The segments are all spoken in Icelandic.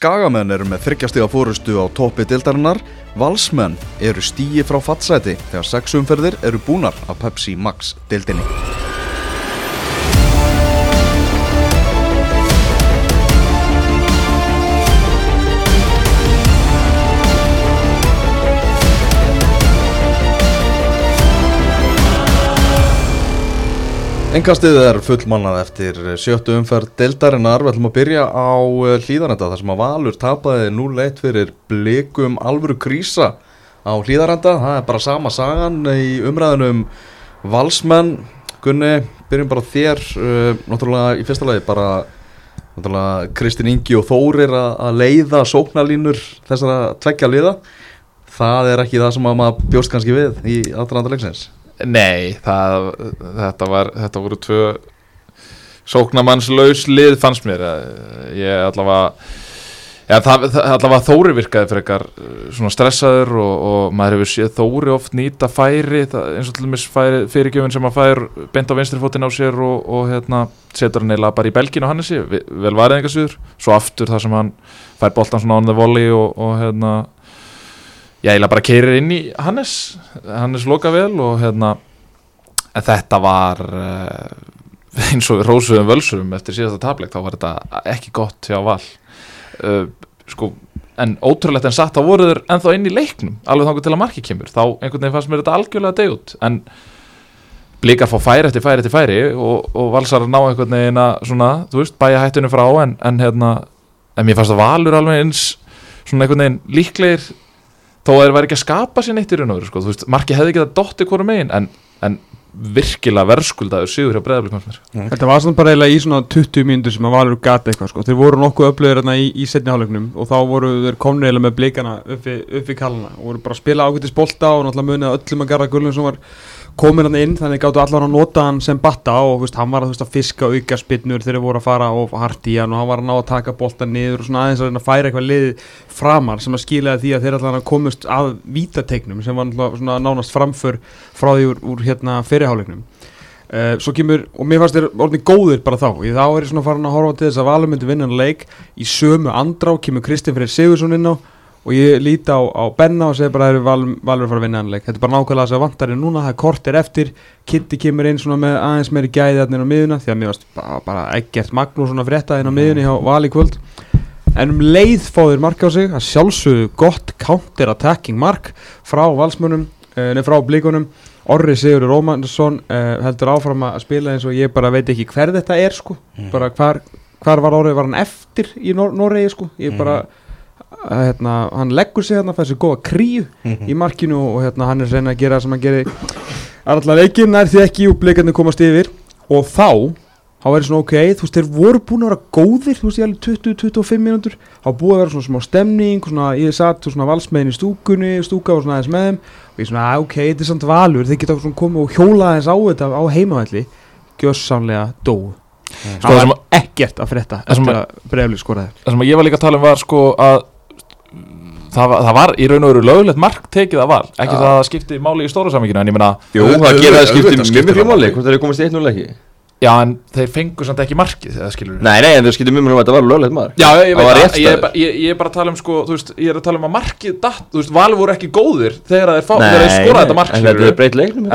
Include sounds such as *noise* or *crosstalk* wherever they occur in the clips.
Skagamenn eru með þryggjastíða fórustu á toppi dildarinnar, valsmenn eru stíi frá fattsæti þegar sex umferðir eru búnar af Pepsi Max dildinni. Engastið er fullmannað eftir sjöttu umferð deildarinnar. Við ætlum að byrja á eh, hlýðarenda þar sem að Valur tapaði 0-1 fyrir blikum alvöru krísa á hlýðarenda. Það er bara sama sagan í umræðinum valsmenn. Gunni, byrjum bara þér. Uh, náttúrulega í fyrsta lagi bara náttúrulega Kristinn Ingi og Þórir að leiða sóknarlínur þessara tveggja liða. Það er ekki það sem að maður bjóst kannski við í aðranda leiksins. Nei, það, þetta, var, þetta voru tvö sóknamannslaus lið fannst mér. Ég allavega ja, það, það, allavega Þóri virkaði fyrir ekkar svona stressaður og, og maður hefur séð Þóri oft nýta færi það, eins og til dæmis fyrirgjöfun sem að fær bent á venstrifótin á sér og, og hérna, setur hann eila bara í belgin og hann er sér, vel varðið einhvers viður svo aftur þar sem hann fær boltan svona on the volley og, og hérna ég eiginlega bara keirir inn í Hannes. Hannes loka vel og hérna þetta var uh, eins og rósuðum völsurum eftir síðasta tableik þá var þetta ekki gott hjá val. Uh, sko en ótrúlegt en satt þá voru þeir ennþá inn í leiknum alveg þangur til að marki kemur. Þá einhvern veginn fannst mér þetta algjörlega degut en blikar fá færi eftir færi eftir færi og, og valsar að ná einhvern veginn að svona, þú veist, bæja hættunum frá en, en hérna, en mér fannst að valur alveg eins svona einhvern veginn líklegir þó að það væri ekki að skapa sér neitt í raun og veru sko. veist, marki hefði ekki það dotti hverju megin en, en virkilega verðskuldaður sigur hjá breðablík Þetta var svona bara eiginlega í svona 20 mínútur sem að valur gata eitthvað sko. þeir voru nokkuð hérna í, í setni hálfleiknum og þá voru þeir komni eiginlega með blíkana uppi, uppi kallana og voru bara að spila ágættis bolta og náttúrulega munið að öllum að garda gullum sem var komin hann inn þannig gáttu allar að nota hann sem batta og veist, hann var að, veist, að fiska auka spinnur þegar þeir voru að fara og hart í hann og hann var að ná að taka boltan niður og svona aðeins að færa eitthvað lið framar sem að skilja því að þeir allar komist að vítategnum sem var svona nánast framför frá því úr, úr hérna fyrirháleiknum uh, svo kemur, og mér fannst þeir orðin góðir bara þá, ég þá er ég svona farin að horfa til þess að valum myndi vinna hann leik í sömu andrá kemur Kristinn Freyr Sigursson inn á og ég líti á, á Benna og segi bara að það eru val, valur að fara að vinna anleik. Þetta er bara nákvæmlega þess að vantar er núna það er kortir eftir. Kitty kemur inn svona með aðeins meiri gæði inn á miðuna því að mér varst bara, bara ekkert Magnús svona frétta inn á miðunni hjá Vali kvöld. En um leið fóður mark á sig að sjálfsögðu gott counter attacking mark frá valsmönum uh, nefn frá blíkunum Orri Sigur Rómansson uh, heldur áfram að spila eins og ég bara veit ekki hver þetta er sko. Mm. bara hvar, hvar var Orri, var hann eftir í Nor Noregi sko? Ég bara mm hérna, hann leggur sig hérna þessi góða kríu mm -hmm. í markinu og hérna, hann er reyna að gera það sem hann gerir. Allar leikinn er því ekki og bleikarnir komast yfir. Og þá þá er það svona ok, þú veist, þeir voru búin að vera góðir þú veist, ég alveg 20-25 mínútur. Þá búið að vera svona smá stemning svona, ég satt svona valsmeðin í stúkunni stúka og svona aðeins með þeim. Og ég svona, ok, þetta er samt valur, þeir geta svona komið og hjóla aðeins á þetta á heimavalli gjössamlega dóð sko, það var ekkert að frétta eftir að breyfli skoraði. það sem ég var líka að tala um var sko að það var, það var í raun og veru lögulegt mark tekið að val ekki ja. það að skipti máli í stóra samvíkina en ég menna Jú, það gerir að skipti mjög mjög máli. hvort það er komast í eitt núlega ekki? Já, en þeir fengur samt ekki markið, það skilur við Nei, nei, en þeir skipti mjög mjög mjög að það var löglegt mark. Já, ég veit að, ég, ég, ég er bara að tala um sko, þú veist, ég er að tala um að markið datt, þú veist, val voru ekki góðir þegar þeir, þeir, þeir skoraði þetta mark Nei, þetta er breytt leiknum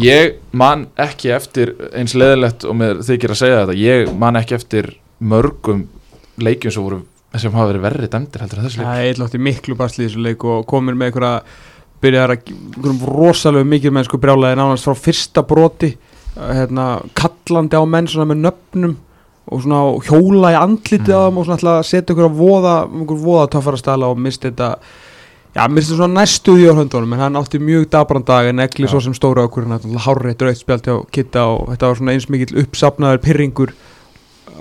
Ég man ekki eftir eins leðilegt og mér þykir að segja þetta ég man ekki eftir mörgum leikjum sem, voru, sem hafa verið verri dæmdir heldur að þessu leik Það er eitthvað miklu basli í þessu leik og komir með einhverja byrjar að rosalega mikið menn sko brjálega nánast frá fyrsta broti hérna, kallandi á menn svona með nöfnum og svona hjóla í andlitið mm. á þeim og svona ætla að setja einhverja voða, voða töffarastala og misti þetta Já, mér finnst það svona næstu því á höndunum en hann átti mjög dabran dag en egli svo sem stóra okkur hann hárreitt rauðt spjált hjá Kitta og þetta var svona eins mikill uppsapnaður pyrringur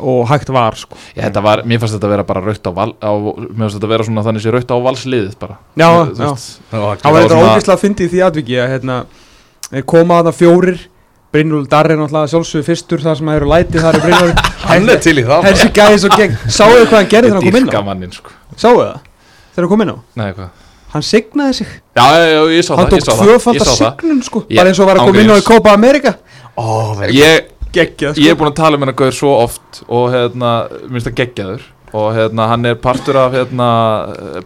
og hægt var sko. Já, þetta var, mér fannst þetta að vera bara rauðt á val á, mér fannst þetta að vera svona þannig sem rauðt á valsliðið bara. Já, Þe, já, það var þetta ógeðslega að fyndi í því aðviki að hérna, koma að það fjórir Brynjúl Darri er náttúrulega sjálfsögur fyrstur þar sem það eru lætið þar í Brynjúl *laughs* Hann er til í það Sáuðu hvað hann gerði þegar hann kom inn á? Sáuðu það? Þegar hann kom inn á? Nei, hvað? Hann signaði sig. Já, já, já, ég sá hann það, ég tók sá það Ég tvöfaldar sá það. signun sko. Ég- bara eins og var að koma inn á í Copa America. Ó, vel Ég, geggjað ég er búin að tala um hennar gauður svo oft og hérna, minnst það geggjaður. Og hérna, hann er partur af hérna,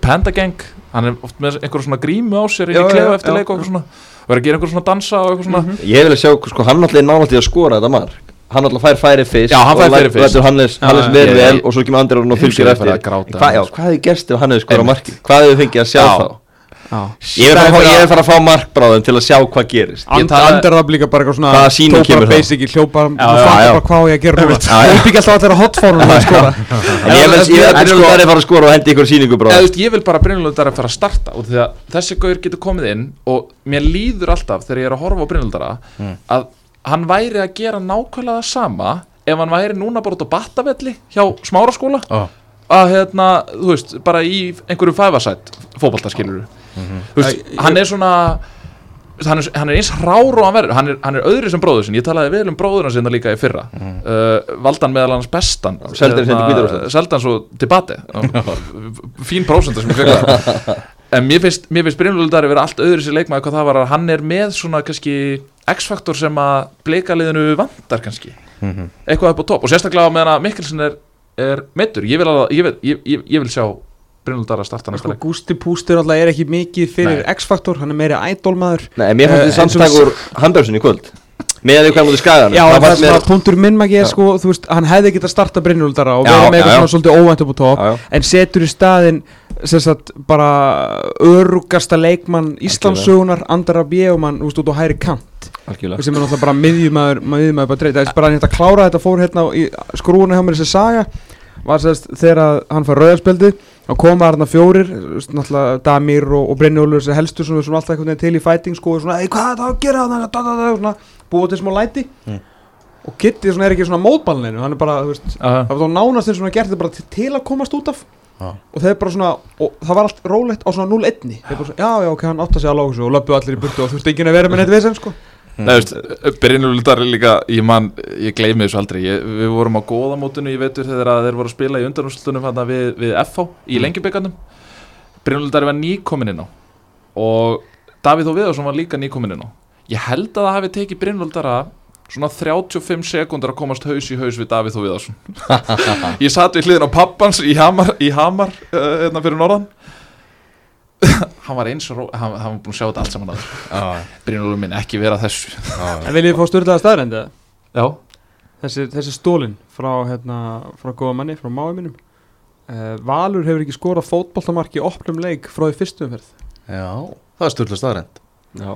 Panda Gang hann er oft með einhverjum svona grímu á sér í klefa eftir leik og eitthvað svona. Er að gera einhver svona dansa og eitthvað svona. Ég vil að sjá, sko, hann náttúrulega er náttúrulega að skora þetta mark Hann náttúrulega fær færi fyrst Já, hann fær og færi læt- fyrst. Já, Hannes já, vel ég- vel og svo kemur Andri og fylgir eftir bara að gráta Hva, Já, hann, sko. hvað hefði gerst ef hann hefði skorað marki? Hvað hefði fengið að sjá Já. þá? Já. Ég er að fara- ég er að fara að fá markbráðum til að sjá hvað gerist Ég And, tala- Andar var líka bara eitthvað svona bara þá? basic í hljópa og fattar bara hvað ég að gera ég byggi alltaf allir að hotfórunum að skora En ég vil að fara að skora og hendi ykkur veist, ég vil bara Brynjólfur að fara að starta og því að þessi gaur getur komið inn og mér líður alltaf þegar ég er að horfa á Brynjólfur að hann væri að gera nákvæmlega það sama ef hann væri núna bara út á battavelli hjá smáraskóla. Ó. að hérna, þú veist, bara í einhverju fæfasætt fótboltaskiluru þú veist, hann er svona hann er, hann er eins rár og hann verður. Hann hann er öðru sem bróður sinn, ég talaði vel um bróðurna sinna líka í fyrra. Uh, valdan meðal hans bestan. Seldi hann Hérna, svo til bati fín prósenda sem ég fekk *laughs* en mér finnst, mér finnst Brynlúldari vera allt öðru sér leikmaður hvað það var að hann er með svona kannski X-faktor sem að bleikaliðinu vantar kannski. Eitthvað upp á topp og sérstaklega meðan að Mikkelsen er, er meittur, ég vil, alveg, ég vil, ég, ég, ég vil sjá Brynlúldari að starta næsta sko, leik. Gústi Pústur alltaf er ekki mikið fyrir. X-faktor hann er meiri idolmaður Nei, en mér Eh, fannst eins þið samtækur handbjörnsin í kvöld. Með að við hvað mútið skagan Já, það, mér að punktur minn magi er sko, þú veist, hann hefði getað starta Brynjúldara og verið með eitthvað svona svolítið óvænt upp á já. en setur í staðinn sem sagt bara örugasta leikmann Íslandsugunar, Andara B og mann út út á hæri kant Algjörlega. Sem er náttúrulega bara miðjumæður miðjumæður bara dreif, það er bara hann hérna að klára þetta fór hérna í skrúuna hjá mér þessi saga. Var sérst þegar að hann fær rauðarspildi og koma hérna fjórir náttúrulega Damir og, og Brynjólfur þessi helstu sem er svona alltaf til í fighting sko og svona, ei hvað er það að gera þarna?" da, svona, búið til smá læti. Mm. og Kitty svona er ekki svona mótballinu hann er bara, þú veist, það var þá nánast og hann gert þetta bara til, að komast út af. Já. og þeir bara svona, og það var allt rólegt á svona 0-1 þeir bara svona, já já ok, hann átt að segja alveg og löpu allir í burtu og þú veist ekki að vera með neitt vesen sko Nei, veist, Brynjólfur líka, ég man, ég gleymi þessu aldrei. Ég, Við vorum á góðamótinu, ég veitur þegar að þeir voru að spila í undanúslutunum við, við FH í mm. lengjubikandum Brynjólfur var nýkomin inn á. Og Davíð og Viðarsson var líka nýkomin inn á. Ég held að það hafi tekið Brynjólfur svona 35 sekundar að komast haus í haus við Davíð og Viðarsson. *laughs* Ég satt við hliðin á pappans í Hamar, í Hamar uh, hérna fyrir norðan hann var eins og hann, hann var búin að sjá þetta allt saman að Brynjólfur minn ekki vera þessu. En viljið þið fá styrlaða staðrændi eða? Já. Þessi, þessi stólin frá, hérna, frá góða manni, frá máið mínum uh, Valur hefur ekki skorað fótboltamarki í opnum leik frá því fyrstu umferð. Já, það er styrla staðrænt Já.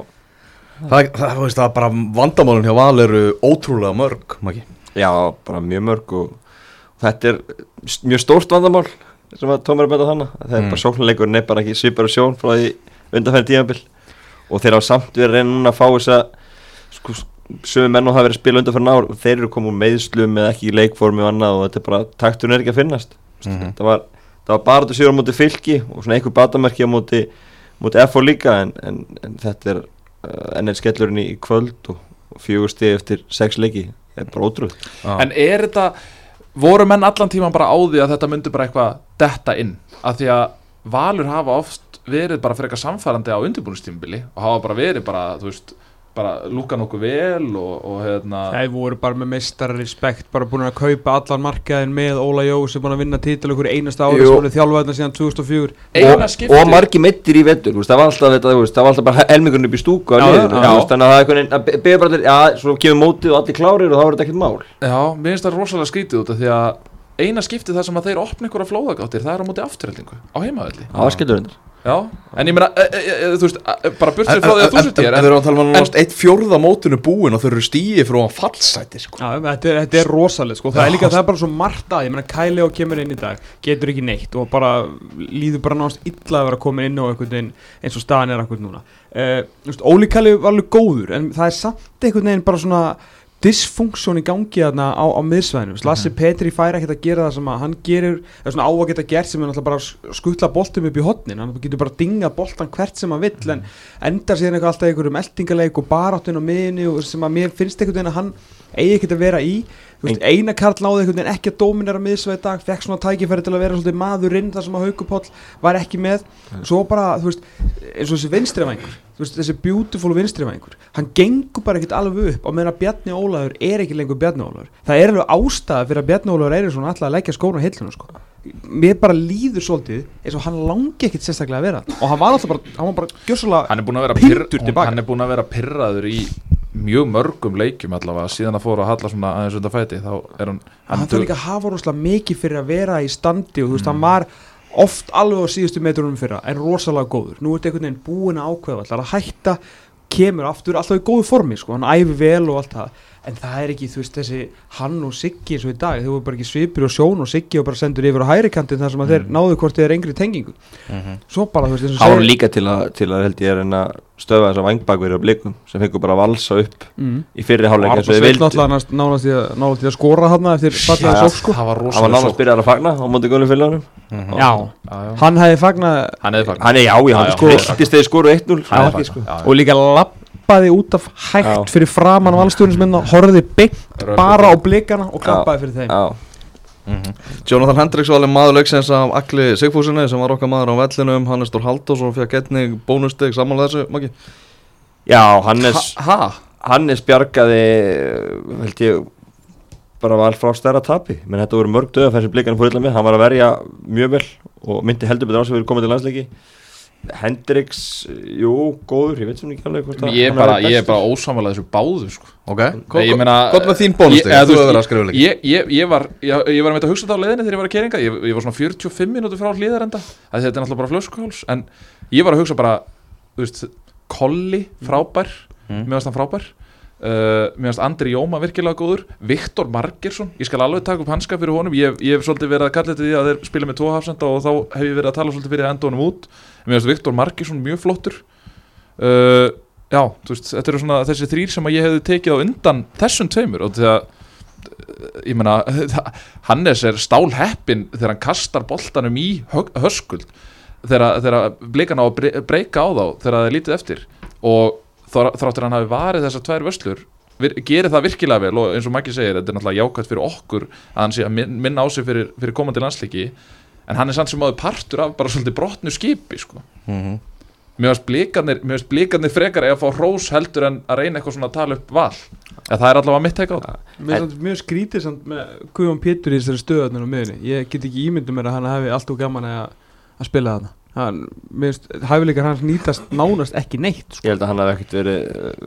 Það, það, þú veist, það er bara vandamálun hjá Val eru ótrúlega mörg, Maki Já, bara mjög mörg og þetta er mjög stórt vandamál sem að Tómar er betað þannig það er Mm. bara sóknarleikurinn er bara ekki svipar og sjón frá því undanfæri tímabil. Og þeir á samt reyna núna að fá þess að sko, sömu menn og hafa verið að spila undanfæri ár. Og þeir eru komið meðslum eða ekki í leikformi og annað og þetta er bara, takturinn er ekki að finnast. Mhm. það var, það var bara þetta sigur á móti fylki og svona einhver batamerki á móti móti FO líka en, en, en þetta er uh, einn skellurinn í kvöld og, og fjögur stið eftir sex leiki. Það er bara ótrúð En er þetta, voru menn allan tíman bara á því að þetta myndi bara eitthvað detta inn? Að því að Valur hafa oft verið bara frekar samfærandi á undirbúinistímbili og hafa bara verið bara, þú veist, bara lúka nokkuð vel og, og hérna Það voru bara með meistara respekt bara búin að kaupa allan markaðin með Óla Jó sem búin að vinna títil okkur einasta ári sem voru þjálfaðna síðan 2004 eina og, skipti og margi meittir í veist, það var alltaf þetta, það var alltaf bara helmingurinn upp í stúku á þannig að það er einhvern veginn að svo kemur mótið og allir klárir og þá er þetta ekkert mál. Já, mér finnst það rosalega skrítið út af því að eina skipti það sem að þeir opna einhverja flóðagáttir það er á móti afturheldingu á heimavelli. Það var skellur hendur Já, en ég meina, e, e, e, þú veist, e, bara burtið frá því að þú sett hér En en, þeir eru að tala um að nást eitt fjórða mótinu búin og þeir eru stíi frá að fallsæti sko. Já, þetta er, þetta er rosalega sko. það er líka, það er bara svo margt að ég meina Kæli og kemur inn í dag, getur ekki neitt og bara líður bara náttúrulega illa að vera komin inn á einhvern veginn eins og staðan er akkur núna uh, veist, Óli Kæli var alveg góður en það er samt einhvern veginn bara svona dysfunksjón í gangi þarna á, á miðsvæðinu, mm Lassi Petri fær ekkert að gera það sem að hann gerir, eða svona á að geta gert sem er náttúrulega bara að skuttla boltum upp í hotnin hann getur bara að dinga boltan hvert sem hann vill en endar síðan eitthvað alltaf einhverjum eldingaleik og baráttun á miðinu og sem að mér finnst einhvern veginn að hann eigi ekkert að vera í veist, Einar Karl náði einhvern veginn ekki að dóminera miðsvæði dag, fekk svona tækifæri til að vera svolítið maðurinn þar sem að Haukupoll var ekki með. Svo bara, þú veist, eins og þessi veist, þessi beautiful vinstrivæðingur hann gengur bara ekkert alveg upp á meðan að Bjarni Ólaður er ekki lengur Bjarni Ólaður það er alveg ástæða fyrir að Bjarni Ólaður er svona alltaf að leggja skóna á hillinu sko. mér bara líður svolítið eins og hann langi ekkert sérstaklega að vera og hann var alltaf bara, hann var bara mjög mörgum leikjum allavega síðan að fóra að halla svona aðeins undan fæti þá er hann, hann þarf líka að hafa rosalega mikið fyrir að vera í standi og þú veist, Mm. hann var oft alveg á síðustu metrunum fyrra en rosalega góður, nú er þetta einhvern veginn búin að ákveða alltaf að hætta, kemur aftur alltaf í góðu formi, sko, hann æfi vel og allt það, en það er ekki, þú veist, þessi hann og Siggi eins og í dag, þau voru bara ekki svipur og sjón og Siggi og bara sendur yfir á hæri kantin þar sem að þeir náðu hvort þeir engri tengingu. Svo bara, þú veist, eins og Það voru segir- líka til að, til að held ég er en að stöða þess að vangbakverið á blikum sem fengur bara að valsa upp mm. í fyrri Arnór eins og þið Sveinn vildu. náttúrulega næst- nánast í að, nánast í að skora hann eftir fallega Já, sók, sko. það var var sókn. byrjað að fagna á móti gulum fylgjónum já, Já, já. hann hefði fagnað hann hefði fagnað Hann er já, já, Já, hann já, sko hann er eittist þegar skoru 1-0 Hann hefði ekki, fagnað, sko. já, já. og líka lappaði út af hægt Já. fyrir framann valstjóðnisminna horfði beint Röfl. bara á blikana og klappaði fyrir þeim Já, Jonathan Hendricks var alveg maður leiksins af Akli Sigfúsinni sem var okkar maður á vellinum Hannes Dór Halldórsson fyrir að getni bónusteg samanlega þessu, Maggi já Hannes Ha? Hannes bjargaði held ég bara var frá stærra tapi menn þetta voru mörg döða fyrir blikarnir fór illa með hann var að verja mjög vel og myndi heldur betur á sig fyrir komið til landsleiki Hendrix, jú, góður ég veit sem ekki alveg hvort að ég er bara, er bara ósamalað þessu báðu sko. Ok, gott með þín bónusteg, Ég- ég, ég, ég var ég, ég var að hugsa þetta á leiðinni þegar ég var að keringa ég, ég var svona 45 minútur frá hlýðarenda þetta er náttúrulega bara flöskuháls. En ég var að hugsa bara þú veist, Kolli frábær. Mm. mér finnst hann frábær uh, mér finnst Andri Jóma virkilega góður. Viktor Margersson, ég skal alveg taka upp hanska fyrir honum. Ég, ég hef svolítið verið að kalla þetta því að þeir spila með tvo hafsenda og þá hef ég verið að tala svolítið fyrir að enda honum út. Mér finnst Viktor Margersson mjög flottur. Uh, já, veist, þetta eru svona þessi þrýr sem ég hefði tekið á undan þessum tveimur. Og því að uh, ég meina, *laughs* Hannes er stálheppin þegar hann kastar boltanum í höskuld. Þegar, þegar blikan á að bre- breyka á þá þegar það er lítið eftir. Og þráttur hann hafi varið þessar tvær vöslur vir, gerir það virkilega vel og eins og Maggi segir, þetta er náttúrulega jákvæmt fyrir okkur að hann sé að min- minna á sig fyrir, fyrir komandi landsliki en hann er samt sem áður partur af bara svolítið brotnu skipi sko. Mhm. mér finnst blikarnir, mér finnst blikarnir frekar eða að fá hrós heldur en að reyna eitthvað svona að tala upp val eða það er allavega mitt teika á það Mér mjög skrítið samt með Guðjón Pétur í þessari stöðarnar á miðunni Ég get ekki ímyndum mér að hann hafi allt og gaman að, að spila þarna Mér hæfileikar hans nýtast nánast ekki neitt sko. Ég held að hann hafi ekkert verið,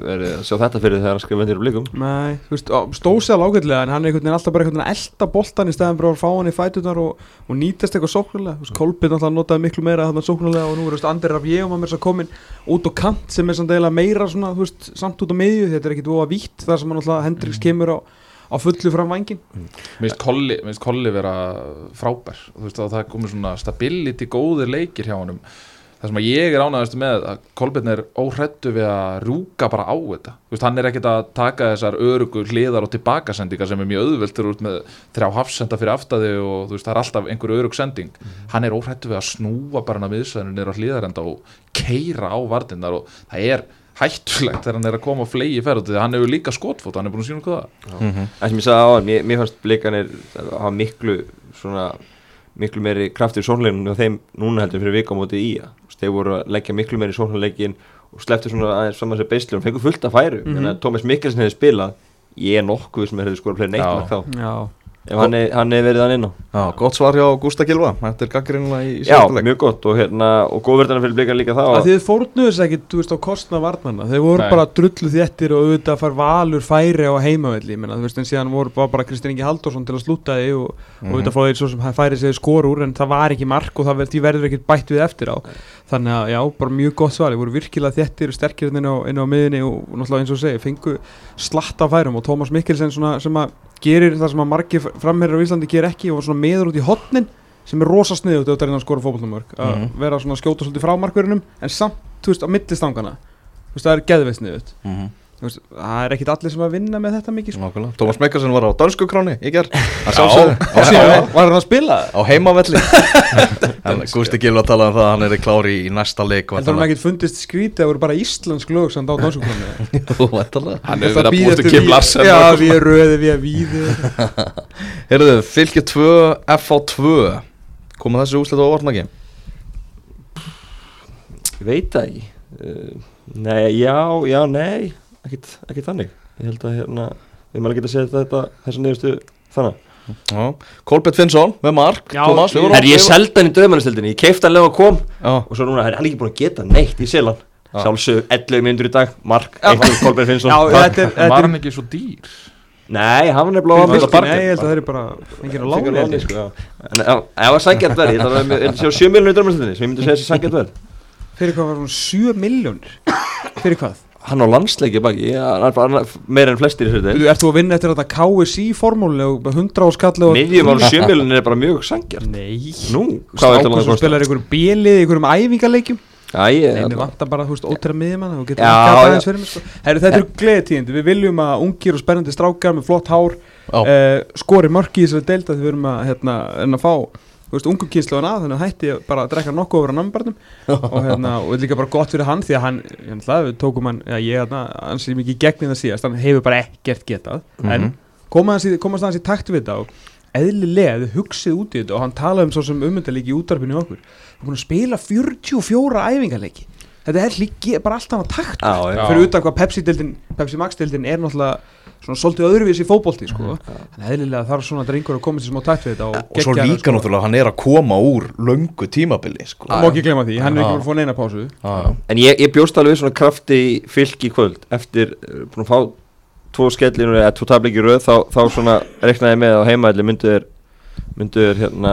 verið að sjá þetta fyrir þegar hann skrifa undir á blikum. Nei, þú veist, á- stóð sér alveg ágætlega en hann er einhvern veginn alltaf bara einhvern veginn að elda boltan í stæðan bara að fá hann í fætunar og, og nýtast eitthvað sóknulega, Kolbjörn alltaf notaði miklu meira þannig sóknulega og nú er, Andri Rafjegum að mér svo komin út á kant sem er samt meira svona, veist, samt út á miðju, þetta er ekkit voða vítt þar sem hann alltaf Hendriks kemur á, á fullu fram vangin Mér finnst Kolli, mér finnst Kolli vera frábær. Veist að það komið svona stability góðir leikir hjá honum. Það sem að ég er ánægast með að Kolbjörn er óhrættu við að rúka bara á þetta. Veist, hann er ekkert að taka þessar örugu hliðar og tilbakasendingar sem er mjög þú ert með þrjá hafsenda fyrir aftæði og veist, það er alltaf einhver örug sending. Hann er óhrættu við að snúa bara hann að miðsvæðinu niður á hliðarenda og keira á vardinnar og það er hættulegt. Þegar hann er að koma á flegi ferð því að hann hefur líka skotfót, hann er búin að sína hvað það. Það sem ég sagði á hann, mér, mér fannst blikanir að hafa miklu svona miklu meiri kraftur í sóknleikinu og þeim núna heldur fyrir vika á móti í þeir voru að leggja miklu meiri í sóknleikin og slepptu svona aðeins saman sér beisli og fengur fullt að færu mm Mhm. -hmm. Thomas Mikkelsen hefði spilað ég er nokkuð sem hefði skora fleiri neitt þá. Já, ef hann hefði verið hann inn á Já, gott svar hjá Gústa Gilva Þetta er gaggrinlega í, í Já, mjög gott og hérna og góðverðana fyrir blikan líka þá. Að þið fórnuðu þess ekki, þú veist, á kostna varnarna. Þeir voru Nei. bara drullu þéttir og auðvitað far valur færi á heimavelli. Menna, þú veist, en síðan voru bara, bara Kristinn Ingi Halldórsson til að slúta því og, og auðvitað fá þeir svo sem hann færi sig skor úr en það var ekki mark og það verður ekki bætt við eftir á. Þannig að já, bara mjög gott svar. Þeir voru gerir það sem að margir framherjar á Íslandi ger ekki og svona meður út í hotnin sem er rosa er inn að skora fótballnumörk að Mhm. vera svona skjóta svolítið frá markverðinum en samt, þú veist, á millistangana þú veist, það er geðveist sniðut Mhm. Þú veist, það er ekkit allir sem að vinna með þetta mikið sko. Tómas Mekkarsen var á dansku kráni í gerð var hann að spila? Á heimavelli. En Gústi Gil var að tala um það að hann er klári í næsta leik En það var ekkit fundist skrítið að það voru bara íslensk lög samt á dansukonu *laughs* Þú væntanlega. Hann hefur verið að búið til Kim Larsen Já, við erum röði, við erum víði *laughs* Heyrðu, fylgja 2, FH 2 Koma þessi úslit á orðnaki? Ég veit það ekki. Uh, Nei, já, já, nei Ekkert þannig. Ég held að hérna Við getað að segja þetta Þessa niðurstu þannig Já, Kolbett Finnsson með Mark. Já, við vorum Herri, ég seldi hann í döðmannastildinni Ég keipti hann lega að kom. Já, Og svo núna, herri, hann er ekki búin að geta neitt í selan Já. Sjálfsög 11 minnur í dag Mark, 1 Kolbein Finnsson. Já, Takk. þetta er, Var hann ekki svo dýr? Nei, hann var nefnilega er að Nei, ég held að það er bara Engin að lána sko. En það var sangjart verð Ég að með 7 miljonir í döðmannastildinni Sem ég myndi segja þessi sangjart verð. Fyrir hvað var hún 7 miljónir Fyrir hvað? Hann á landsleiki baki er meira en flestir í Þú ert þú að vinna eftir þetta KSI formúli og 100 áskalli og á 7 miljonir er bara mjög sangjart Nei. Hann sem spilar einhverjum bjelið í einhverjum æfingaleikjum. Já, ég Nei, mér vantar bara, þú veist, ótera miðjumann og getur ekki að aðeins fyrir mig sko. Herru, þetta eru gleðitíðindi, við viljum að ungir og spennandi strákar með flott hár uh, skori mörki í þessari deilda því við erum að, hérna, að fá þú veist, ungu kynsluðan að, þannig að hætti bara að drekka nokkuð over á namnbarnum og hérna, og líka bara gott fyrir hann því að hann, hérna, það, tókum hann, já, ég, hérna, hann sé mikið í gegnin það síðast, hann hefur bara ekkert getað, en Mhm. komast hans í, í takt við þetta og eðlilega þið hugsið út í þetta og hann talaði um svo sem ummyndalíki í útarpinu okkur. Hann búin að spila 44 æfingarleiki þetta er líki bara allt annað takt. Já, já. fyrir utan hvað Pepsi-dildin Pepsi Max-dildin er náttúrulega svona svolítið öðruvísi í fótbolti sko. en eðlilega þarf svona drengur að koma sér smá takt við þetta og, og svo hann, líka náttúrulega hann er að koma úr löngu tímabili sko. og má ekki glemma því, hann er ekki búin að fá neina pásu. En ég, ég bjóst alveg svona krafti í fylk í kvöld eftir uh, búin að fá tvo skellinu eða tvo tablik í röð þá, þá svona reknaði með að heimaðli myndu þér myndu þér hérna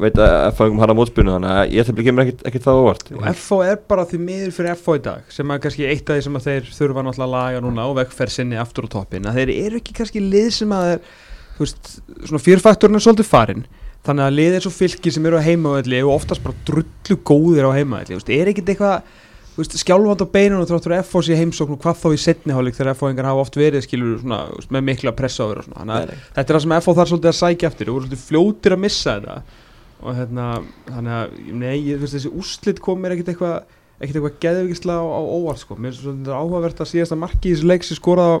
veit að F-fangum hana mótspunni þannig að ég ætla ekki mér ekkert, ekkert það óvart. FH er bara því miður fyrir FH í dag sem er kannski eitt af því sem að þeir þurfa náttúrulega að laga núna og vekkferð sinni aftur á toppin að þeir eru ekki kannski lið sem að þeir, þú veist, svona fyrrfaktorinn er svolítið farinn. Þannig að lið eins og fylki sem eru á heimavelli og oftast bara drullu góðir á heimavelli þú veist, er ekkit eitthvað skjálfand á beinunum þráttur FH sé heimsókn og hvað þá í setni hálfleik þegar FH-ingar hafa oft verið skilur svona, með mikla pressa á þeir og svona. Þannig að þetta er það sem FH þarf svolítið að sækja eftir. Og voru svolítið fljótir að missa þetta. Og hérna, þannig að nei, ég, veist, þessi úrslit kom mér ekkit eitthvað ekkit eitthvað geðvikislega á, á óvart sko. mér er svolítið áhugavert að síðast að marki í þessu leik sem skoraði á,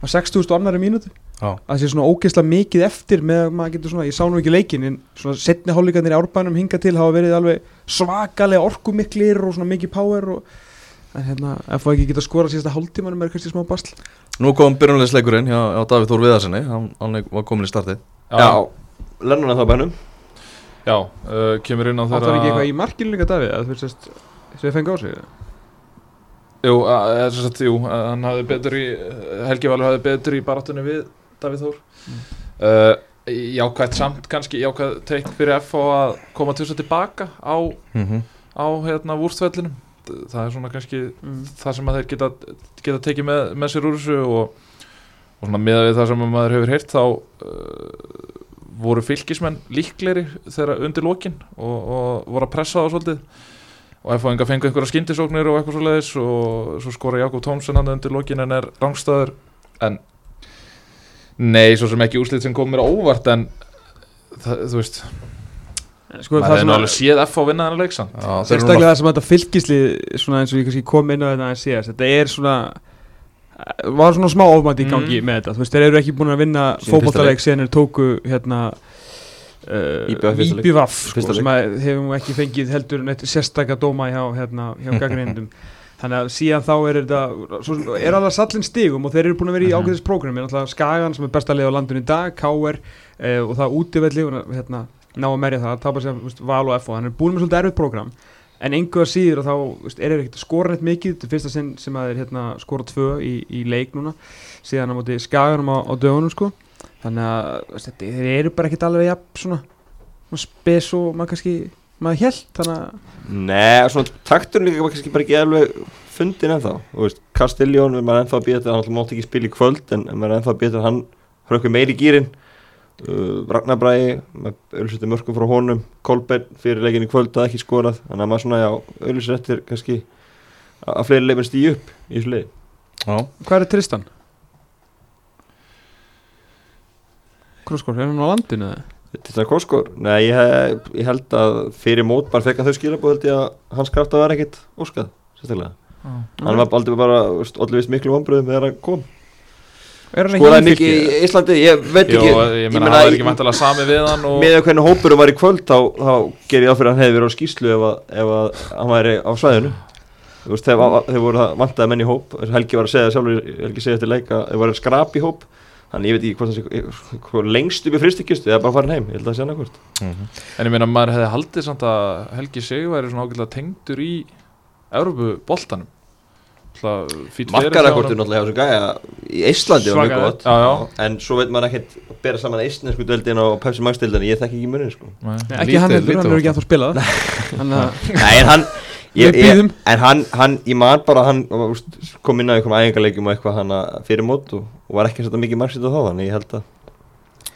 á 60.000 annari mínútu Já. að sé svona ógeðslega mikið eftir með að maður getur svona, ég sá nú ekki leikin en svona setni hálfleikarnir í árbænum hinga til hafa verið alveg svakalega orkumiklir og svona mikið power og en hérna, ef það ekki geta skorað síðasta hálftímanum er kannski smá basl. Nú kom byrjunleisleikurinn hjá, hjá Davíð Þór Viðarsinni hann, hann var komin í startið. Já, lennum það bænum. Já, uh, kemur inn á Það þeirra var ekki eitthvað í markinu líka Davíð að þú veist sem þið fengi á sig? Jú, að, að, að, jú að hann hafði betur í Helgi Valur hafði betur í baráttunni við Davíð Þór. Uh, Jákvæmt samt kannski Jákvæmt teik fyrir F að koma til þess að tilbaka á, mm -hmm. á hérna vúrstvellinum Það er svona kannski mm. það sem að þeir geta, geta tekið með, með sér úr þessu og, og svona miða við það sem að maður hefur heyrt þá uh, voru fylgismenn líkleri þegar undir lokin og, og voru að pressa það svolítið. Og F-fáinga fengu einhverja skyndisóknir og eitthvað svoleiðis og svo skora Jakob Tómsen hann undir lokin en er rángstæður en nei, svo sem ekki úrslit sem kom mér á óvart en það, þú veist. Sko, maður hefði nú alveg séð F á vinna þennan leiksamt Já, þeir eru sérstaklega það sem þetta fylgisli svona eins og ég kannski kom inn á þetta að síðast þetta er svona var svona smá ofmætti í gangi Mm. með þetta. Þú veist, þeir eru ekki búin að vinna fótballtaleik síðan þeir tóku hérna uh. IBVF Fyrsta sko, sem að hefum ekki fengið heldur sérstakka dóma hjá, hérna, hjá *laughs* gaggrindum þannig að síðan þá er þetta svo, er alveg sallin stigum og þeir eru búin að vera í Mhm. ágæðis prógrami náttúrulega Skagan sem er besta lið á landinu í dag KR uh, og það útivelli hérna, ná að merja það, tapa sér Val og F og hann er búin með svolítið erfitt prógram. En að síður og þá veist, er þeir ekkert að skora neitt mikið. Þetta er fyrsta sinn sem að þeir hérna, skora tvö í, í leik núna. Síðan á móti Skaganum á, á dögunum sko. Þannig að veist, þetta, þeir eru bara ekkert alveg jafn svona, svona spes og maður kannski maður held Nei, svona takturinn líka var kannski bara ekki alveg fundin ennþá. Þú veist, Castelljón, við maður ennþá þetta hann alltaf mátti ekki spila í kvöld en maður er ennþá þetta hann hrökkur meiri í gýrin uh, Ragnar Bræði með auðvitað mörgum frá honum. Kolbeinn fyrir leikin í kvöld að ekki skorað þannig að maður svona, já, auðvitað eftir kannski að fleiri leifin stíu upp í þessu leið Já, Hvað er Tristan? Kroskor, er hann á landinu eða? Til það Koskor, nei ég, hef, ég held að fyrir mót bara fekk að þau skilabóð held ég að hans kraft að vera ekkit óskað sérstaklega, hann var aldrei bara allir vist miklu vonbröðum þegar hann kom. Er hann skoraði mikið í Íslandi, ég veit Jó, ekki. ég meina það er ekki mæntalega sami við hann og með hvernig hópurum var í kvöld þá, þá ger ég á fyrir að hann hefði verið á skýslu ef að, ef að hann væri á svæðinu. Þú veist, þegar, voru það vantaði menn í hóp Helgi var að segja sjálfur, Helgi segja eftir leika ef var skrap í hóp þannig ég veit ekki hvort það sé hvað lengst upp í fristikjustu eða bara farin heim, ég held að það sé annað En ég meina maður hefði haldið samt að Helgi Sig væri svona ágætlega tengdur í Európu boltanum Markarakortur náttúrulega hjá þessu gæja. Í Íslandi var mjög gott. Já, já. en svo veit maður ekkert að bera saman eistnesku döldin og Pepsi Max döldin ég þekki ekki munin sko. Nei, Nei. Ekki hann Lítið- heldur, hann er ekki að þú spila það. Nei, en hann ég, ég. En hann, hann, ég man bara hann kom inn á einhverjum æfingarleikjum og eitthvað hann fyrir mót og, og var ekki setja mikið margsitt á þá þannig ég held að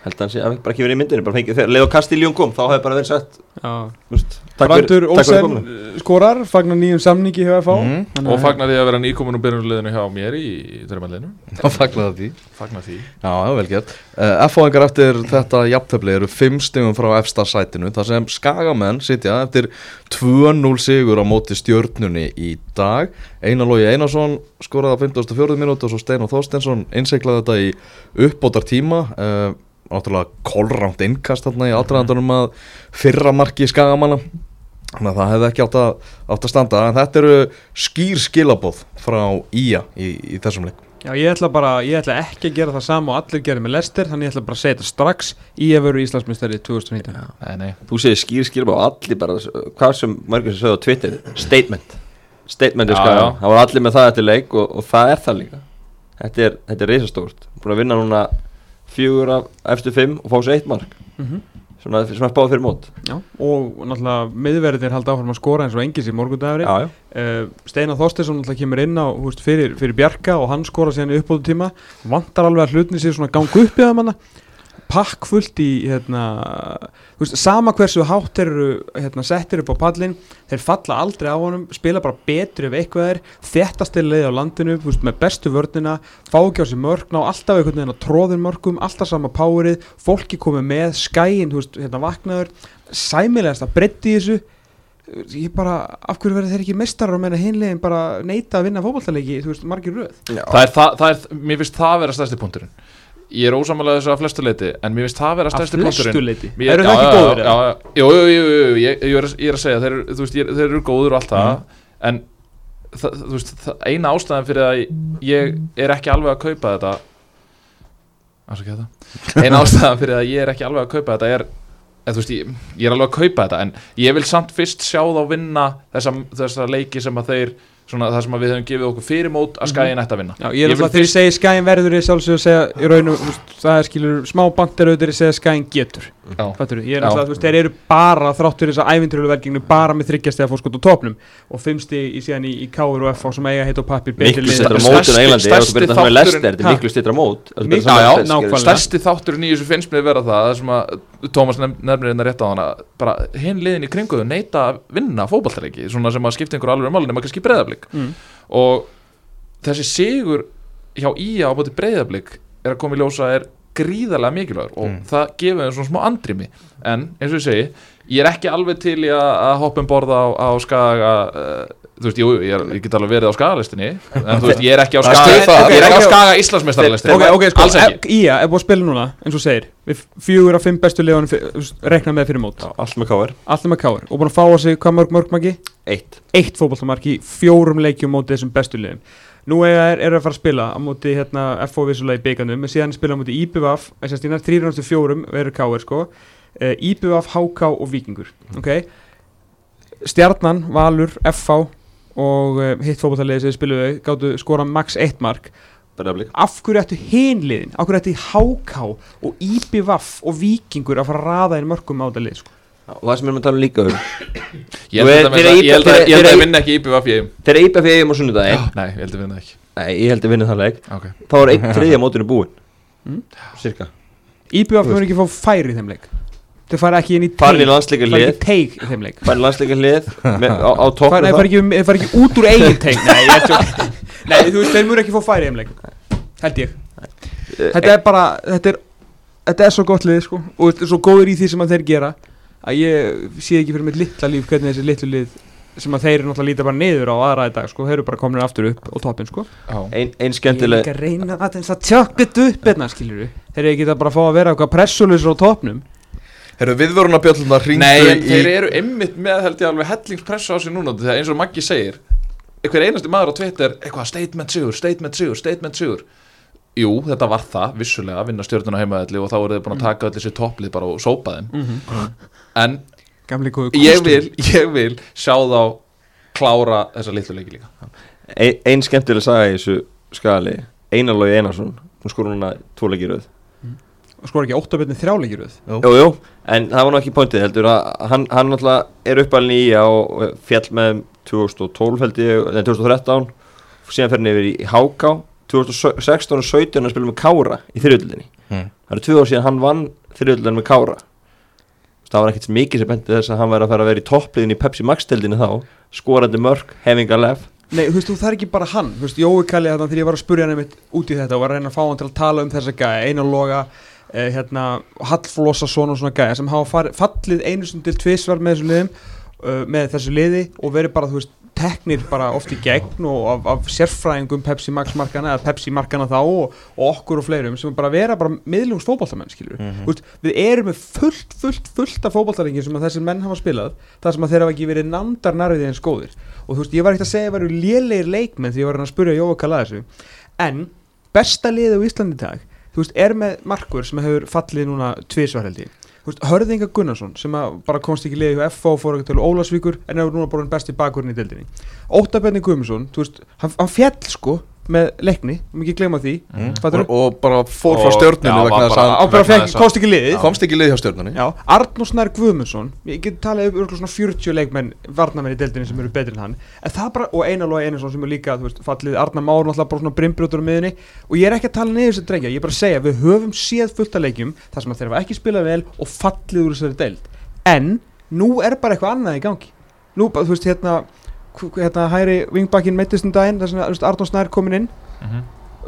held að hann sé að bara ekki verið í myndinu bara fengið, þegar Leo Castiljón kom þá hefði bara verið sett já. úst, takk Brandur Olsen uh, skorar, fagnar nýjum samningi hjá FH. Þannig Og fagnar því að vera nýkomin úr byrjunarliðinu hjá mér í drömmalinu þá fagnaði því Fagnar því Já, já, vel gert. Uh, F-fáingar eftir þetta jafntöfli eru 5 stigum frá efsta sætinu þar sem skagamenn sitja eftir 2-0 sigur á móti stjörnunni í dag. Einar Lógi Einarsson skoraði á 54. minúti og svo Steinar Þorstensson innseklaði þetta í uppbótar tíma. Uh, náttúrulega kolránt innkast þarna í aðdraðandunum að fyrra marki skagamanna. Þannig að það hefði ekki átt að, átt að standa. En þetta eru skýr skilabóð frá Ía í, í þessum leik. Já, ég ætla bara, ég ætla ekki að gera það sama og allir gerir með Lester, þannig ég ætla bara að segja þetta strax í að veru Íslandsmyndstæri 2019 Nei, nei Þú segir skýr skýr og allir bara hvað sem margir sem sögðu á Twitter statement statement er já. það var allir með það eftir leik og, og það er það líka þetta er, þetta er reisastórt búin að vinna núna fjögur af eftir fimm og fá sér eitt mark. Mhm. svona, svona spáð fyrir mót. Já, og náttúrulega miðverðir halda áfram að skora eins og engis í já. uh, Steinar Þorsteinsson náttúrulega kemur inn á húst, fyrir, fyrir Bjarka og hann skora síðan í uppbóðu tíma vantar alveg að hlutni sér svona ganga upp í það manna pakk fullt í hérna, veist, sama hversu hátt eru hérna, settir upp á pallin þeir falla aldrei á honum, spila bara betur ef eitthvað er, þetta leið á landinu veist, með bestu vörnina fá ekki á sig mörg, ná alltaf einhvern veginn að tróðin mörgum alltaf sama powerið, fólki komið með skæin, hérna vaknaður. Sæmilegast að breytti þessu ég bara, af hverju verður þeir ekki mestarar og menna hinlegin bara neita að vinna fótballtaleiki, þú veist, margir röð? Það er, það, það er, mér finnst það vera stærsti punkturinn ég er ósamallega þessu að flestu leiti en mér finnst það vera að stærsti flestu punkturinn. leiti, Mér- eru já, það ekki já, góður já, já, jú, jú, ég, ég, er, ég er að segja þeir, þú veist, ég, þeir eru góður og allt það en það, þú veist, það, eina ástæðan fyrir að ég er ekki alveg að kaupa þetta Afsakið þetta. *laughs* Eina ástæðan fyrir að ég er ekki alveg að kaupa þetta er eða, þú veist, ég, ég er alveg að kaupa þetta en ég vil samt fyrst sjá þá vinna þessa, þessa leiki sem að þeir svona það sem að við höfum gefið okkur fyrir mót að skæin ætti að vinna Já, ég er alltaf þegar ég segi skæin verður ég sjálfsög að segja í raunum, það er skilur smá bandir auðvitað ég segja skæin getur. Fattur, ég er alltaf, þú veist, þeir eru bara þráttur þess að ævindurlega verkinginu bara með þryggjast eða fórskot á topnum og fimmsti í síðan í, í Káur og FH sem eiga heit og pappir miklu lið. stittra Stærsti- mót en Englandi ef þú byrjar það með Lester þetta er miklu stittra mót með stærsti þátturinn í þessu finnst mér vera það það sem að Tómas nefn- nefnir hérna rétt á hana bara hinn liðin í kringu þau neita að vinna fótballtaleiki svona sem að skipta einhver alveg máli nema kannski breyðablík Mm. og þessi sigur hjá Ía á bóti breyðablík er að koma í ljósa er gríðarlega mikilvægur og Mm. það gefur þeim svona smá andrými. En eins og ég segi, ég er ekki alveg til í að, að hoppa um borða á, á skaga uh, þú veist, jú, ég, er, ég get alveg verið á skagalistinni en þú veist, ég er ekki á skaga það. ég er ekki á Ok, skaga Íslandsmeistaralistinni Ok, ok, sko, alls ekki. Ía er búið að spila núna, eins og segir. Við fjögur af fimm bestu liðanum rekna með fyrir mót. Allt með káver og búin að fá á sig hvað mörg mörgmaki eitt. Eitt fótballtamark í fjórum leikjum móti þessum bestu liðum nú er, er að fara að spila á móti hérna, FO vissulega í bygganum en síðan spila á móti IBVF þrýrjónastu fjórum verður káir sko. Uh, IBVF, HK og Víkingur ok? Stjarnan, Valur, FH og uh, hitt fótballtaliði sem spiluðu gáttu skora max eitt mark. Breiðablik. af hverju ættu hinliðin, af hverju ættu HK og IBVF og Víkingur að fara að raða inn mörgum á þetta lið sko. Og það sem við erum að tala líka um Ég held að ég að- ég að ég vinna ekki ég þegar IBF eigum á sunnudaginn Nei, ég held að vinna ekki. Nei, ég held að vinna það leik. Okay. þá er einn þriðja mótinu búinn. Mm. cirka IBVF mun ekki fá færi í þeim leik. Þau fara ekki inn í landsleika fara í teig. í þeim leik. Farin í landsleika lið með, á, á fara, toppnum nei, fara, ekki, fara út úr eigin teig. *laughs* Nei, ég þú veist, þeir mjög ekki fá færi í heimleik Held ég. Þetta er bara, þetta er Þetta er svo gott lið, sko Og þetta er svo góður í því sem að þeir gera Að ég sé ekki fyrir mitt litla líf Hvernig þessi litlu lið Sem að þeir eru náttúrulega líta bara niður á aðra í dag, sko Þeir eru bara komin aftur upp og toppin, sko. Ein, ein Ég er skemmtileg ekki að reyna að þess að tjökkit upp hérna, skilur við Þeir eru ekki að bara fá að vera eitthvað pressulisur á toppnum. Herru, viðvörunarbjölluna hringdu Nei, en í þeir eru einmitt með held ég alveg hellingspressu á sig núna Þegar eins og Maggi segir Hver einasti maður á Twitter Eitthvað statement sigur, statement sigur, statement sigur Jú, þetta var það, vissulega, vinna stjórnuna heimaðalli og þá eru þið búin að taka öll þessi topplið bara og sópa þeim. En Gamli góðu ég vil, ég vil sjá þá klára þessa litlu leiki líka. Ein, ein skemmtileg saga í þessu skali Einar Lói Einarsson hún skor núna tvo leikir röð. Skor ekki óttabjörni þrjáleikir við Jú, jú, en það var nú ekki pointið heldur að hann, hann náttúrulega er uppalinn í og fjall með þeim 2012 held ég, nei 2013 síðan fer hann yfir í Háká 2016 og 17 að spila með Kára í þriðjöldinni Hmm. það eru tvö ár síðan hann vann þriðjöldin með Kára. Það var ekkert mikið sem benti þess að hann væri að fara að vera í toppliðin í Pepsi Max-deldinni þá. Skorandi mörg, having a lef Nei, þú veist, þú það er ekki bara hann. Veist, Jói Kalli þarna þegar ég var að spurja hann einmitt út í þetta og var að reyna að fá hann til að tala um þessa gæja Einar Loga, eh, hérna Hallflossa svona og svona gæja sem hafa fallið einu stund til tvisvar með þessu liðum uh, með þessu liði og verið bara, þú veist, teknir bara oft í gegn og af, af sérfræðingum Pepsi Max markana eða Pepsi markana þá og, og okkur og fleirum sem bara vera bara miðlungs fótballtamenn skilur. Þú veist, við erum með fullt, fullt, fullt af fótballtalengi sem að þessir menn hafa spilað það sem að þeir hafa ekki verið nándar nærvið eins góðir. Og þú veist, ég var ekkert að segja að það eru lélegir leikmenn því ég var að spurja Jóa Kalla þessu. En besta liðið á Íslandi í dag þú veist, er með markur sem hefur fallið núna tvisvar held ég. þú veist, Hörðinga Gunnarsson sem bara komst ekki í liðið hjá FH og fór ekki til Ólasvíkur en hefur núna bara besti bakurinn í deildinni. Óttabjarni Guðmundsson, þú veist, hann, hann fjall sko með leikni, um ekki gleyma því. Mm. Og, og bara fór frá að að- komst ekki liðið komst ekki lið hjá stjórninu Já, Arnór Snær Guðmundsson. Ég get talað um svona 40 leikmenn varnamenn í deildinni sem eru betri en hann. En það bara, og Einar Lói Einarsson sem er líka þú veist, fallið. Arnar Már náttúrulega bara svona brimbrjótur á miðunni og ég er ekki að tala niður þessi drengja. Ég er bara að segja, við höfum séð fullt af leikjum þar sem að þeir hafa ekki spilað vel og fallið úr þessari deild. En nú er bara eitthvað annað í gangi. Nú, bara, þú veist, hérna hérna hæri vingbakkin meittist um daginn þess að Arnór Snær komin inn.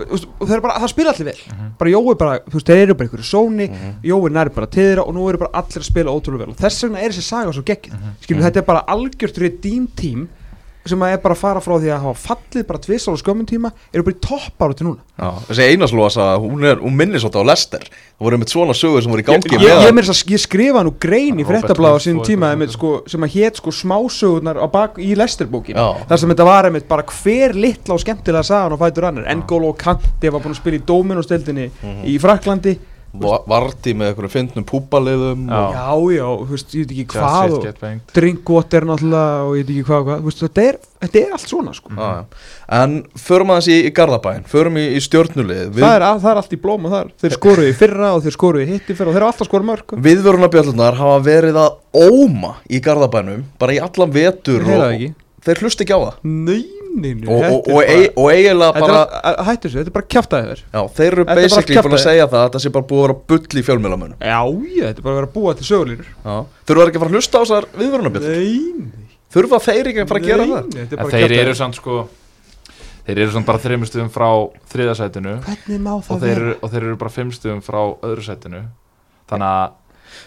Og, og það, er bara, það spila allir vel. Bara Jói bara, þú veist, þeir eru bara einhverju sóni Mhm. Jói nær bara til þeirra og nú eru bara allir að spila ótrúlega vel. Og þess vegna er þessi saga svo geggið Mhm. skilur þetta er bara algjört redeem team sem að er bara að fara frá því að hafa fallið bara tvisar á skömmun tíma eru bara í toppáru til núna. Já, þessi einarslósa, hún, er, hún minnir svolítið á Lester. Það voru með svona sögur sem voru í gangi ég, með ég, ég, ég, ég skrifa nú grein í sínum og tíma einmitt, sko, sem að hét sko smásögurnar á bak, í Lesterbókin Já. þar sem þetta var einmitt bara hver litla og skemmtilega sagan og fætur annar. N'Golo Kanti var búin að spila í Dominostildinni Mhm. í Fraklandi Varti með einhverjum fyndnum púpaliðum Já. og- já þú veist, ég veit ekki hvað og, drinkwater náttúrulega og ég veit ekki hvað, og hvað. Þú veist, þetta, er, þetta er allt svona sko. Já, já. En förum aðeins í, í Garðabæn Förum í, í stjórnulið það, er, al- það er allt í blóma þar þeir skoruðu í fyrra og þeir skoruðu í hitti fyrra og þeir eru alltaf skoruð mörg Viðvörunarbjöllunar hafa verið að óma í Garðabænum Bara í allan vetur það og, ekki. Þeir hlusta ekki á það nei, nei, nei Og, og, og, er ei, og eiginlega bara, bara hættu þessu, þetta er bara kjaftaði þér Já, þeir eru er bara basically búin að segja það að Þetta sé bara búið að vera bull í fjölmjölamönnum já, já, þetta er bara að vera að búa til sögulínur Þurfa ekki að fara að hlusta á þessar nei Þurfa þeir ekki að fara að gera nei, það? nei, þetta er bara þeir eru samt sko Þeir eru samt bara þreimustuðum frá þriðasætinu hvernig má og það þeir, vera? eru, og þeir eru bara fimmstuðum frá öðru sætinu. Þannig að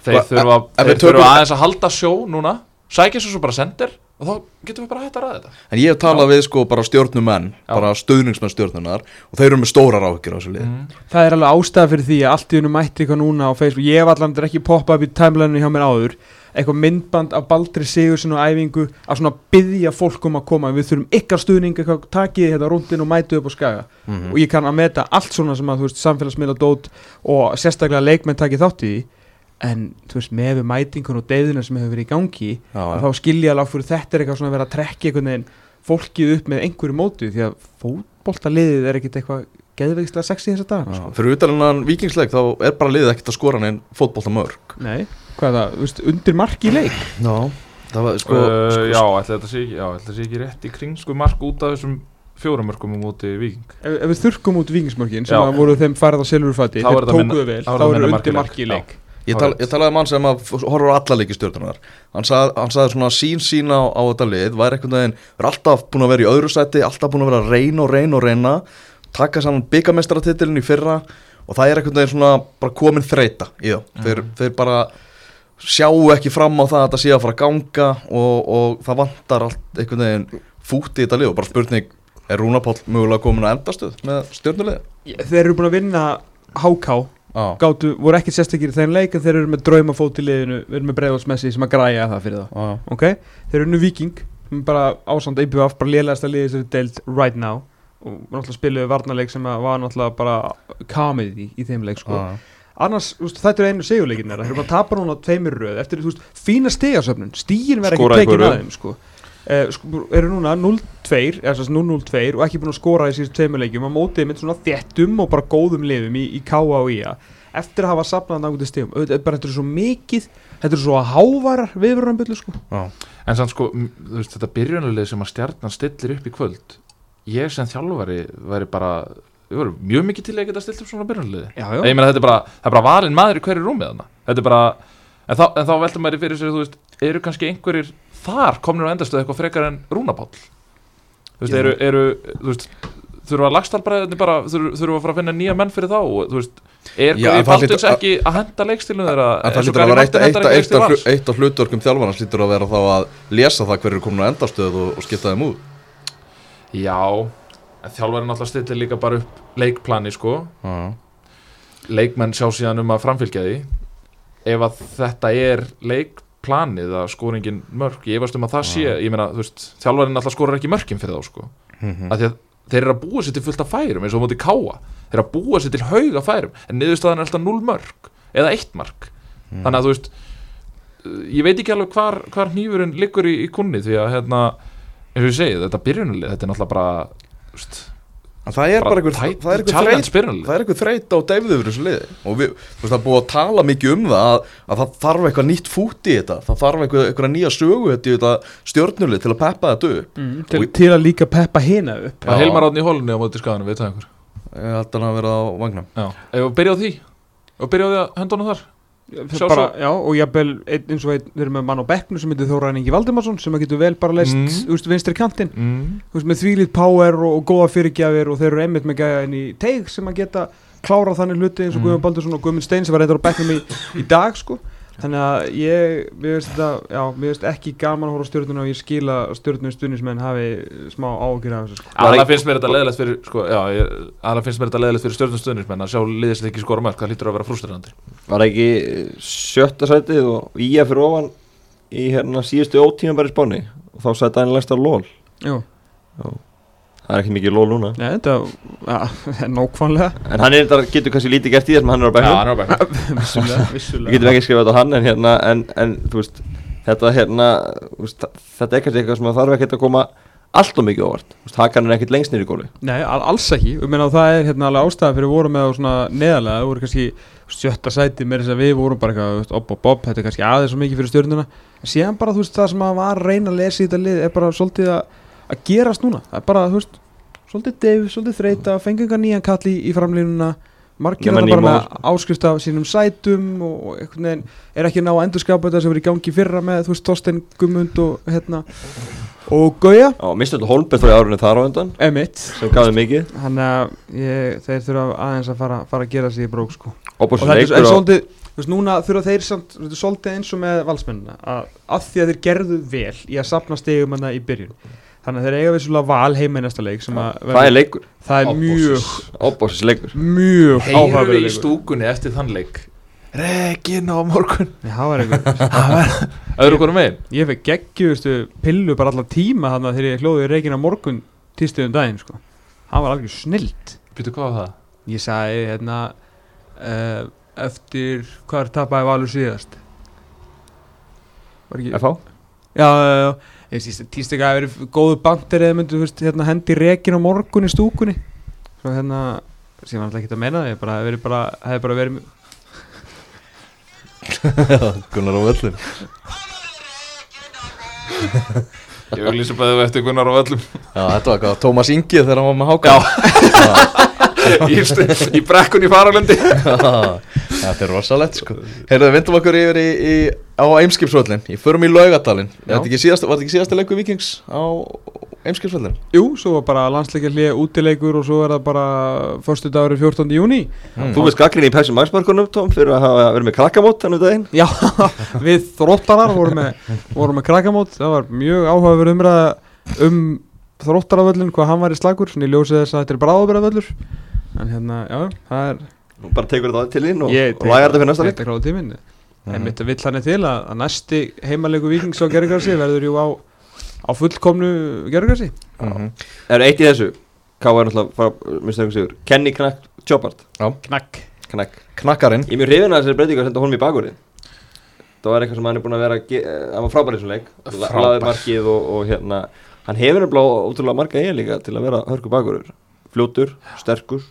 þeir þurfa, aðeins að halda sjó núna. Sækja svo bara sendir og þá getum við bara hægt að ræða þetta. En ég hef talað við sko bara stjórnumenn Já. Bara stöðningsmenn stjórnunar Og þeir eru með stórar áhyggjur á þessu lið mm. það er alveg ástæða fyrir því að allt í hennu mætti eitthvað núna á Facebook. Ég hef allan ekki poppað upp í timelinenu hjá mér áður. Eitthvað myndband af Baldri Sigursin og æfingu að svona byggja fólk um að koma. Við þurfum ykkar stuðning, eitthvað takið þetta rúndin og mætu upp á skaga. Mhm. og ég kann að meta allt svona sem að en þú veist með við mætingun og deyðina sem hefur verið í gangi Já, já. þá skilja alveg fyrir þetta er eitthvað svona að vera að trekki einhvern veginn fólkið upp með einhverju mótu því að fótboltaliðið er ekkit eitthvað geðvegislega sexy þessa dag Já, Fyrir utalennan vikingsleik þá er bara liðið ekkert að skora neinn fótbolta mörg Nei, hvað er það, þú veist, undir mark í leik? Já Það var sko, uh, sko Já, ætli þetta sé ekki, já, ætli þetta sé ekki rétt í kring sko mark út af þessum fjórumörkum á móti viking ef, ef við þurrkum út vikingsmörkin sem að voru þeim færið á silfurfati Þá þeir tókuðu vel, þá er eru undir mark mark í í leik. Ég, tal, ég talaði um hann sem horfir á alla leiki stjórnunar hann, hann sagði svona sín sín á, á þetta lið væri einhvern veginn, er alltaf búin að vera í öðru sæti alltaf búin að vera að reyna og reyna og reyna taka saman byggamestaratitilin í fyrra og það er einhvern veginn svona bara komin þreita í þá, þeir, þeir bara sjáu ekki fram á það að þetta sé að fara að ganga og, og það vantar allt einhvern veginn fút í þetta lið og bara spurning, er Rúnapáll mögulega komin að endastuð með stjórnulegið? Þeir eru búin að vinna HK Já, gátu, voru ekkert sérstakir í þeim leik en þeir eru með draumafót í liðinu. Við erum með breiðalsmessi sem að græja það fyrir þá. Já, ok, þeir eru nú viking sem bara ásand IBF, bara lélægast að liði sem er deilt right now. Og náttúrulega spiluðu varnarleik sem var náttúrulega bara kamið í, í þeim leik sko. já, annars, veist, þetta eru einu segjuleikin þeir eru bara að tapa núna tveimur röð. Eftir, þú veist, fína stigasöfnun, stígin verða Skora ekki í tekin hvoru. að þeim sko. Eh, sko, eru núna 0-2 eða þess 0-0-2 og ekki búin að skora í síðust tveimur leikjum að mótið með svona þéttum og bara góðum liðum í, í K.A. og IA eftir að hafa stigum auðvitað, bara þetta er svo mikið þetta er svo hávarar viðverðanbyllu sko. já. En sann sko, veist, þetta byrjunarlið sem að stjarnan stillir upp í kvöld Ég sem þjálfari væri bara mjög mikið til að geta stilt upp svona meina þetta er bara, bara valinn maður í hverju rúmið Þetta er bara, en þá, þá veltum maður fyrir sér, þú veist Eru kannski einhverjir þar komnir á endastöð eitthvað frekar en rúnapáll Þú veist, eru, eru, þú veist Þurfa lagstalbræðinni bara, þurfa, að fara að finna nýja menn fyrir þá? Þú veist, er Guði hlýtur- ekki að henda leikstilinu þeirra? En það hlýtur að vera eitt, eitt, eitt, af, Vals? eitt af hlutverkum þjálfarnas hlýtur að vera þá að lesa það hverju komin á endastöð og, og skipta þeim út. Já, þjálfarinn náttúrulega stillir líka bara upp leikplani sko. Já, leikmenn sjá síðan um að framfylgja því. Ef að þetta er leikplanið að skoringin mörk. Ég efast um að það sé, ég meina, þjálfarinn alltaf skorar ekki mörkin fyrir þá sko. Mhm. af því að þeir eru að búa sér til fullt af færum eins og á móti káa, þeir eru að búa sér til hauga færum, en niðurstaðan er alltaf 0 mörk eða 1 mark. Þannig að þú veist ég veit ekki alveg hvar, hvar hnífurinn liggur í, í kunni því að hérna eins og ég segi, þetta byrjunulið, þetta er náttúrulega bara þú veist, En það er bara það er challenge þreyt. Það á yfir þessu liði. Og við, þú veist, það er búið að tala mikið um það að, að það þarf eitthvað nýtt fút í þetta. Það þarf eitthvað, eitthvað nýja sögu þetta í þetta stjórnulið til að peppa þetta upp. Mm, til, Og- til að líka peppa hina upp. Var Já. Hilmar átni í hólunni á móti skaganum, veit það einhver? Ég held hann að vera á vagnam Já, ef við byrja á því? Og byrja á því að höndunum þar bara, já, og jafnvel ein, eins og einn, við erum með mann á bekknu sem heitir Þóra Ingi Valdimarsson sem að getur vel bara leist Mm. vinstri kantinn mm. þú veist, með þvílít power og, og góða fyrirgjafir og þeir eru einmitt með gæja inn í teig sem að geta klárað þannig hluti eins og Mm. Guðjón Baldursson og Guðmund Stein sem var reyndar á bekknum í, í dag sko. Þannig að ég, mér veist þetta já, mér veist ekki gaman að horfa á stjórnuna og ég skila stjórnum stuðnismenn hafi smá ágjur af þessu sko. Alla finnst mér þetta leðilegt fyrir sko, já, ég, alla finnst mér þetta leðilegt fyrir stjórnum stöðnismenn að sjá liðið sem ekki skora mörg, það lítur að vera frústrerandi Var ekki sjötta sætið og íja fyrir ofan í hérna síðustu ótíma bara í spáni? Og þá sætti Daniel Lengst á LOL Jú, Það er ekki mikið LOL núna. Nei, þetta ja, *laughs* er nákvæmlega. En hann er getur kannski lítið gert í þess að hann er á bæknum hann er á bekk vissulega, Við vissulega getum ekki skrifað þetta á hann en hérna en, en þú veist þetta hérna veist, þetta er kannski eitthvað sem þarf ekkert að koma allt og mikið óvart. Þú veist, Hakan er ekkert lengst nýri góli Nei, al- alls ekki, ég meina það er hérna alveg ástæða fyrir að voru með á svona neðalega, það voru kannski sjötta sæti með þess að við vorum bara eitthvað, þú veist, op, op, op, þetta er kannski aðeins svo mikið fyrir stjórnuna en síðan bara, þú veist, það sem að var að reyna að lesa í þetta lið er bara svolítið að, að gerast núna, það er bara, þú veist svolítið deyf, svolítið þreita, fengi einhver nýjan kall í, framlínuna. Margir þetta bara með áskrift af sínum sætum og, og einhvern veginn er ekki ná að endurskapa þetta sem verið í gangi fyrra með, þú veist, Þorstein Gummund og hérna, og Gauja. Já, Mr. Holmberg í árunni þar á Emitt sem gafði mikið. Þannig að þeir þurfa aðeins að fara, fara að gera sig í brók sko. og Og þetta er svolítið, þú veist, núna þurfa þeir samt, er svolítið eins og með valsmennina að, að því að þeir gerðu vel í að sapna stegum hana í byrjun Þannig að þeir eiga vissulega val heima í næsta leik sem að Það er leikur, það er mjög, óbóðsins leikur. mjög Heyrum áhugaverður við í leikur. stúkunni eftir þann leik? Regina á morgun. Það var hverju *laughs* megin? Ég fekk geggjuðustu pillu bara allan tíma þannig að þegar ég hlóði reygin á morgun tístuðum daginn sko. Það var alveg snilt. Býtu hvað var það? Ég sagði hérna uh, eftir hvað er tapaði valur síðast? Var ekki FH Já, já, já. Ég týst ekki að verið góðu bandir eða myndu, hérna, hendi rekin á morgun í stúkunni. Svo hérna, sem var alltaf ekki að menna það, ég bara, hefði verið bara, hefði bara verið *laughs* Gunnar á völlin Ég auglýsa bæðið eftir Gunnar á öllum Já, þetta var hvað, Tómas Ingi þegar hann var með háka Já. *laughs* Í, brekkun í faralundi Þetta er rosalegt sko. Heyrðu, við vindum okkur yfir í, í, á Eimskipsvöllin Í förum í Laugadalinn. Var þetta ekki síðasta, leikur Víkings á Eimskipsvöllin? Jú, svo var bara landsleikjarlið útileikur og svo er það bara förstu dagur 14. júni Þú veist gaggrinni í Pepsi Max markunum Tom fyrir að hafa verið með krakkamót hann um daginn? Já, *laughs* við þróttarar vorum með, vorum með krakamót. Það var mjög áhugaverð umræða um þróttaravöllin, hvað hann var í slagur Svona í ljósið þess að þetta er bráðabræðavöllur En hérna, já, það er Nú bara tekur þetta til þín og, Ég og lagar þetta fyrir næsta leik. Þetta gráði tíminn Mhm. En mitt vill hann til að, að næsti heimalegu vikings á gerðgarsi verður jú á, á fullkomnu gerðgarsi Mhm. Það eru eitt í þessu? Ká er náttúrulega það einhver sigur. Kenny Knack Chopard. Knakk Knack. Knakkarinn. Ég er mjög hrifin að þessari breytingu að senda honum í bakurinn Það var eitthvað sem hann er búin að vera að eh, Hann var frábær í þessum leik. Frábær. Og, og hérna Hann hefur nefnilega ótrúlega marga eiga líka til að vera hörku bakurur Fljótur, sterkur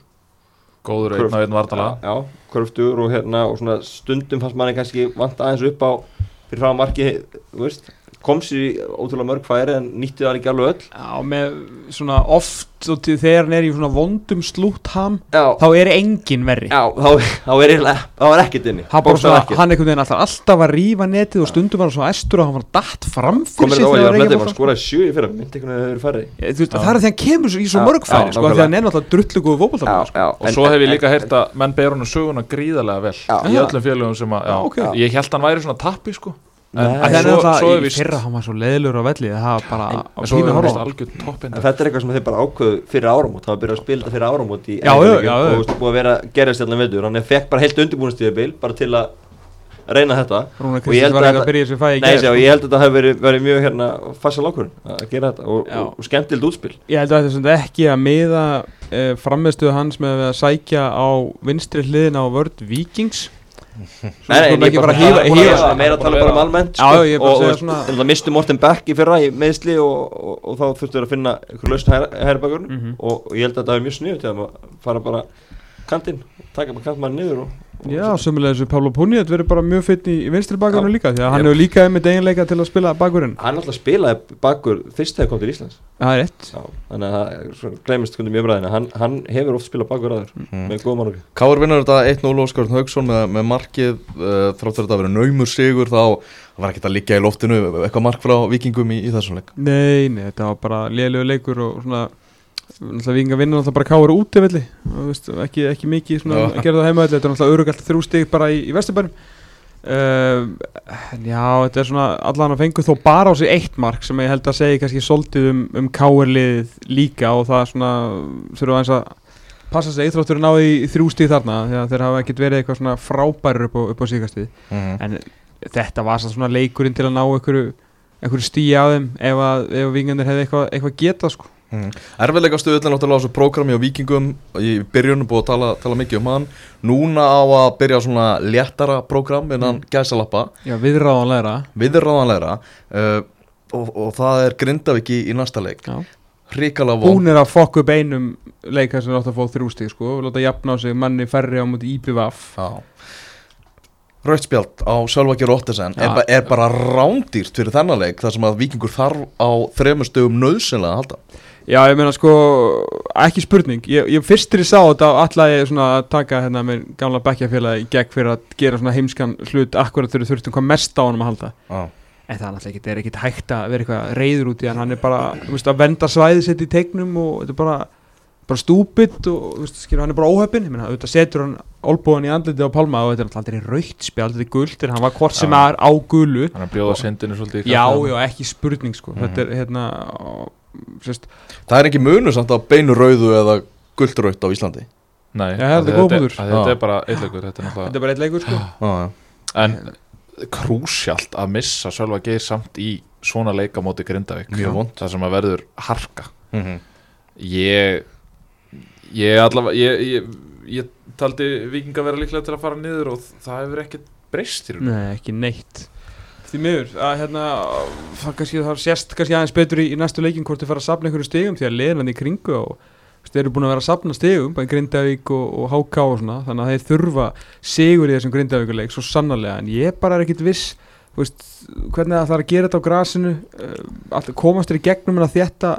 góður einn á einn vartala Já, körftur og hérna og svona stundum fannst manni kannski vant aðeins upp á fyrir frá markið, þú veist kom sér í ótrúlega mörg færi en nýtti það ekki alveg öll. Já, með svona oft og til þegar hann er í svona vondum slúttham Já, þá er engin verri. Já þá, þá er er ekkert inni. Hann, svona, hann einhvern veginn alltaf, alltaf að rífa netið og stundum var hann svo æstur og hann var datt fram komir fyrir sig þetta á þegar ég að var hann skoraði sjö í fyrra myndi einhvern veginn að það eru færri. Ég- veist, það er því að hann kemur í svo Já, mörg færi sko, því að nákvæmlega. hann er náttúrulega drullu góð fótballtafn sko. og svo hef ég líka heyrt að menn ber honum söguna gríðarlega vel í öllum félögum sem að, ég held hann væri svona tappi sko Það er svo, náttúrulega svo í er fyrra hann var svo leiðlur á velli það var bara á en svo pínu er horfa þetta er eitthvað sem þeir bara ákveðu fyrir áramót það var byrjað að spila þetta fyrir áramót í já. og þú veist, búið að vera gerðast allan veitur hann fekk bara heilt undirbúinastíðabil bara til að reyna þetta. Rúna Og ég held að að í Nei, sjá, sko. ég held að þetta hefur verið, verið mjög hérna fassal ákvörðun að gera þetta og, og, og skemmtild útspil. Ég held að þetta er ekki að miða uh, frammeðstuðu hans með að sækja á vinstri hliðin á vörd Vikings Svo Nei, nei, ég ekki bara að meira að tala bara um almennt er að og, og mistu Morten Beck í fyrra í meðsli og, þá þurftu þeir að finna einhver lausn hæra bakur Mhm. og, ég held að þetta er mjög sniðu til að fara bara kantinn, taka bara kantmann niður og Já, sömulega þessu Pablo Puniat verður bara mjög fitt í, vinstri Já. líka því að hann hefur líka einmitt eiginleika til að spila bakurinn. Hann alltaf spilaði bakur fyrst þegar kom til Íslands. Það er rétt. Þannig að það svona gleymist kundum í umræðina hann, hann hefur oft spilað bakur aður Mhm. með góða mannúki Káur vinnur þetta 1-0 Óskar Haugsson með, með markið uh, þrátt fyrir þetta að vera naumur sigur þá var ekkert að liggja í loftinu eitthvað mark frá vikingum í, í þessum leik. Nei, nei, náttúrulega vinga vinna náttúrulega bara káur útivelli og veist, ekki, ekki mikið svona að gera það heimavelli. Þetta er náttúrulega örugalt þrjú stig bara í, í vesturbænum. Uh, en já, þetta er svona allan að fengu þó bara á sig eitt mark sem ég held að segja kannski svolítið um, um káurliðið líka og það svona þurfa aðeins að passa sig eitthvað að náði í þrjú stig þarna því að þeir hafa ekkert verið eitthvað svona frábærir upp á, upp á síkastið mm. en þetta var svona leikurinn til að ná einhverju, stíi á þeim ef ef að vingandir hefði eitthvað, eitthvað geta sko. Mm. Erfiðleika stuðullin náttúrulega á þessu prógrami á vikingum í byrjunum búið að tala, tala mikið um hann. Núna á að byrja svona léttara prógram innan mm. gæsalappa. Já, viðráðanlegra. Viðráðanlegra. Uh, og, og það er Grindavík í, í næsta leik. Já. hrikalega von Hún er að fokka upp einum leik þar sem átt að fá þrjú stíg sko, láta jafna á sig manni færri á múti IPVF Rauðspjald á Sölvaki Rottesen er, ba er bara rándýrt fyrir þennan leik þar sem að vikingur þarf á þremur stöðum nöðsynlega að halda Já, ég meina sko, ekki spurning ég, ég fyrstir ég sá þetta ætlaði ég svona að taka hérna með gamla bekkjafélagi gegn fyrir að gera svona heimskan hlut akkurat þegar við þurftum hvað mest á honum að halda Já. En það er náttúrulega ekki, það er ekkit hægt að vera eitthvað reyður út í hann, hann er bara, þú veist, að venda svæðið sitt í tegnum og þetta er bara, bara stúpid og, þú veist, skilur, hann er bara óhöppin, ég meina, auðvitað setur hann olbúan í andliti á Pálma og þetta er alltaf aldrei raukt þetta er gult, en hann var hvort sem Já. er á gulu. Að sérst, Það er ekki munu samt að beinu rauðu eða guldrautt á Íslandi Nei, er af því góð þetta er bara þetta er þetta er bara eitt leikur, sko. Já, já. en krúsjalt að missa Sölva Geir samt í svona leika móti Grindavík það sem að verður harka Mhm. ég ég allavega ég, ég, ég taldi viking að vera líklega til að fara niður og það hefur ekkert breyst í raun Nei, ekki neitt. Því miður, að hérna, það kannski, það sést kannski aðeins betur í, í næstu leikin hvort þið fara að safna einhverju stegum því að liðan í kringu og þeir eru búin að vera að safna stegum, bara Grindavík og, og HK og svona, þannig að þeir þurfa sigur í þessum Grindavíkuleik, svo sannarlega, en ég bara er ekkit viss, veist, hvernig það þarf að gera þetta á grasinu, uh, komast þér í gegnum en að þetta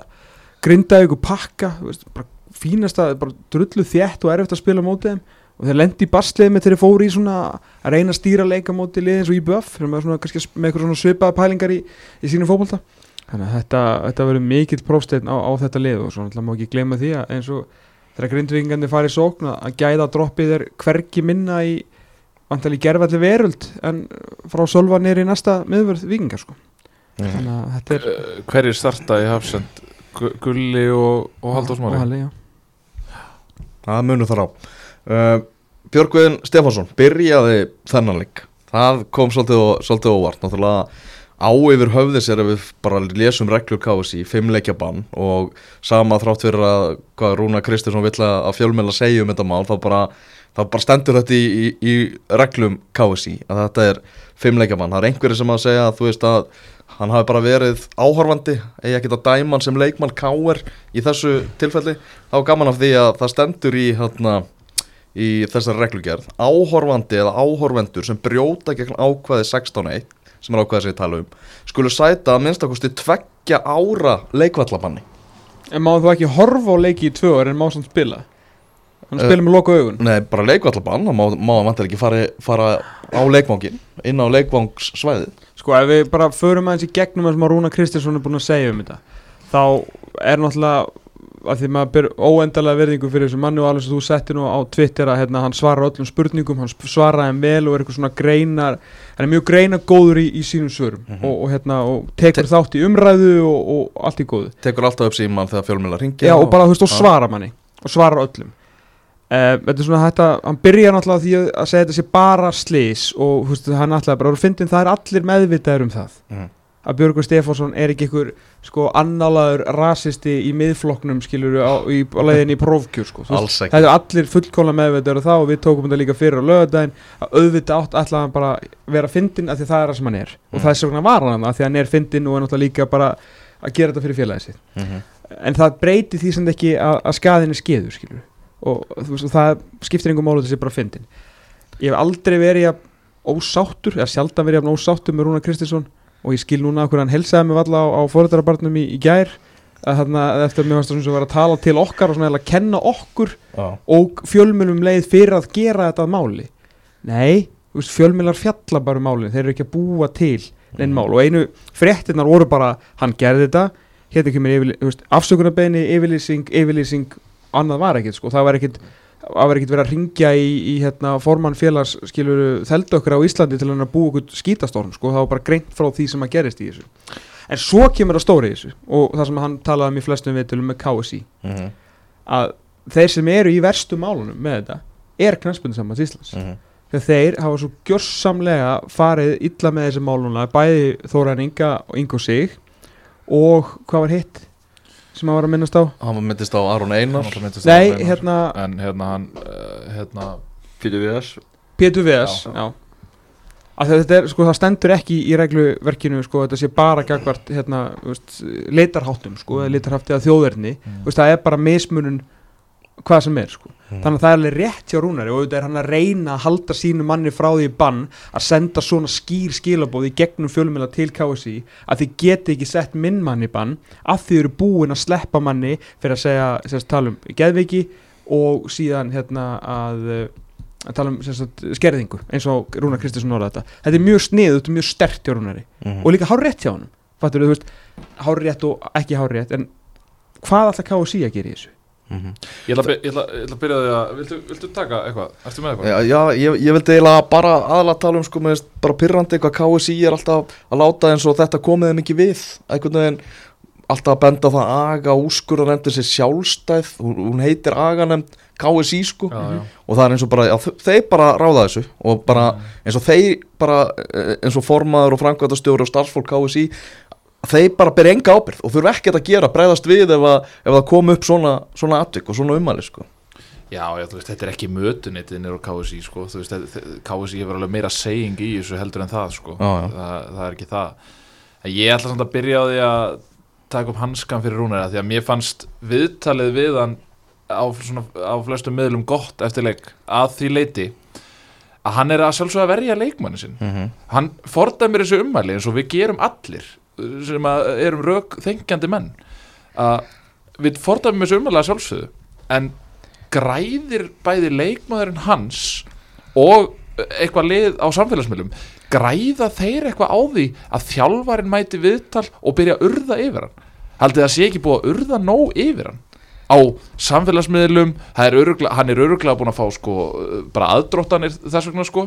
Grindavík og pakka, veist, bara fínasta, bara drullu þétt og erfitt að spila á móti þeim og þeir lendi í basliði með þeir fóru í svona að reyna að stýra leika móti liðins og í BF svona, með eitthvað svona svipaða pælingar í, í sínum fótbolta. Þannig að þetta, þetta verður mikill prófsteinn á, á þetta lið og svo náttúrulega má ekki gleyma því að eins og þegar grindvikingandi farið sókn að gæða droppið er hvergi minna í vantali gerfalli veröld en frá Sölva nýri í næsta miðvörð vikingar sko. Þannig að þetta er Eh, Hverjir starta í Hafsend? Gu- Gulli og, og Halldór og Smári Halli, já. Það munur þar á uh, Björgvin Stefánsson byrjaði þennan leik. Það kom svolítið, ó- svolítið óvart. Náttúrulega á yfir höfði sér ef við bara lesum reglur KSI fimmleikja bann og sama þrátt fyrir að hvað Rúna Kristinsson vill að fjölmjöla segja um þetta mál þá bara, bara stendur þetta í, í, í reglum KSI að þetta er fimmleikja bann. Það er einhverju sem að segja að þú veist að hann hafi bara verið áhorfandi eða ekki að dæma hann sem leikmann KR í þessu tilfelli. Þá gaman af því að það stendur í hérna í þessari reglugerð áhorfandi eða áhorfendur sem brjóta gegn ákvæði 16.1 sem er ákvæði sem ég tala um skulu sæta að minnstakosti tveggja ára leikvallabanni En má þú ekki horfa á leiki í tvö ár en má samt spila? Hann Eh, spila með loka augun. Nei, bara leikvallabann, þá má, hann vantar ekki fara, fara á leikvangin inn á leikvangssvæðið Sko ef við bara förum aðeins í gegnum það sem að Rúna Kristinsson er búin að segja um þetta Þá er náttúrulega að því maður ber óendalega verðingu fyrir þessu manni og alveg sem þú setti nú á Twitter að hérna, hann svarar öllum spurningum, hann svaraði þeim vel og er eitthvað svona greinar hann er mjög greina góður í, í sínum svörum Mhm. og, og, hérna, og tekur þátt í umræðu og, og allt í góðu tekur alltaf upp síman þegar fjölmjöla ringja Já, og bara, þú veist, og Já. svara manni og svara öllum uh, Þetta er svona þetta, hann byrjar náttúrulega því að segja þetta sé bara slís og þú veist, hann náttúrulega bara, og fyndin það er allir meðvitaður um það Mhm. Að Björgur Stefánsson er ekki einhver sko annálaður rasisti í miðflokknum skilur á, í, á leiðinni í prófkjur sko, það er allir fullkóla meðvitaður um það og við tókum þetta líka fyrir á lögadaginn að auðvitað átt ætlaði hann bara vera fyndin af því það er það sem hann er. Og Mhm. það er svona var hann af því hann er fyndin og er náttúrulega líka bara að gera þetta fyrir félagið sitt. Mhm. en það breyti því sem ekki að, að skaðin er skeður skilur og, og það skiptir einhver málu þessi bara fyndin ég hef aldrei verið ósáttur og ég skil núna okkur hann helsaði mig valla á, á fóröldrabarnum í, í gær að þarna að eftir að mér varst að svona vera að tala til okkar og svona að kenna okkur Já. og fjölmjölum leið fyrir að gera þetta að máli. Nei, fjölmjölar fjalla bara um málin, þeir eru ekki að búa til neinn mál. Og einu fréttinnar voru bara hann gerði þetta, hérna kemur afsökunarbeini, yfirlýsing yfirlýsing, annað var ekkert sko, það var ekkert það var ekkert verið að ringja í, í hérna, formann félags þeldu okkur á Íslandi til að búa okkur skítastorm sko, það var bara greint frá því sem að gerist í þessu. En svo kemur það stóri í þessu og það sem hann talaði um í flestum viðtölum með KSI Mhm. að þeir sem eru í verstu málunum með þetta er knæspunni saman Íslands. Mhm. þegar þeir hafa svo gjörsamlega farið illa með þessi máluna bæði Þóran Inga og Ingo Sig og hvað var hitt sem hann var að minnast á hann myndist á Aron Einar nei, hreinu. hérna En hérna hann uh, hérna, Pítur við þess Pétur VS Já. já. Að þetta er, sko, það stendur ekki í regluverkinu, sko, þetta sé bara gagvart, hérna, þú veist, litarháttum, sko, eða litarhátti að þjóðverðni, veist, það er bara mismunun hvað sem er, sko. Þannig að það er alveg rétt hjá Rúnari og auðvitað er hann að reyna að halda sínu manni frá því bann að senda svona skýr skilabóð í gegnum fjölumila til KSI að þið geti ekki sett minn manni bann að þið eru búin að sleppa manni fyrir að segja, sérst, tala um geðviki og síðan hérna að uh, að tala um sérst, skerðingu eins og Rúnar Kristinsson orða þetta þetta er mjög snið, þetta er mjög stert hjá Rúnari Mhm. og líka hár rétt hjá veist, hár rétt og ekki hár rétt en hvað alltaf KSI að gera í þessu Ég ætla, að by- ég, ætla, að byrja því að Viltu, viltu taka eitthvað? Ertu með eitthvað? Já, já ég, ég vildi eiginlega bara aðalega tala um sko með bara pyrrandi hvað KSI er alltaf að láta eins og þetta komið þeim ekki við einhvern veginn alltaf að benda það að aga úrskurðar endur sér sjálfstæð hún, hún heitir aga nefnd KSI sko Já, já. og það er eins og bara, þ- þeir bara ráða þessu og bara eins og þeir bara eh, eins og formaður og framkvæmtastjóri og starfsfólk KSI þeir bara byrja enga ábyrgð og þurfa ekkert að gera bregðast við ef, að, ef það kom upp svona, svona atvik og svona umæli sko Já, já, þú veist, þetta er ekki mötunitið nýr á KSI, sko, þú veist, KSI hefur alveg meira saying í þessu heldur en það, sko, Já, já. Það, það er ekki það. En ég ætla samt að byrja á því að taka upp hanskan fyrir rúnara, því að mér fannst viðtalið við hann á, svona, á flestum miðlum gott eftir leik að því leiti að hann er að sjálfsögða verja leikmanni sinn. mm -hmm. Hann fordæmir þessu ummæli eins og við gerum allir sem erum rauk þengjandi menn að við fordæmum þessu að sjálfsögðu en græðir bæði leikmaðurinn hans og eitthvað lið á samfélagsmiðlum græða þeir eitthvað á því að þjálfarinn mæti viðtal og byrja að urða yfir hann? Haldið það sé ekki búið að urða nóg yfir hann á samfélagsmiðlum er öruglega, hann er öruglega búin að fá sko, bara aðdróttanir þess vegna sko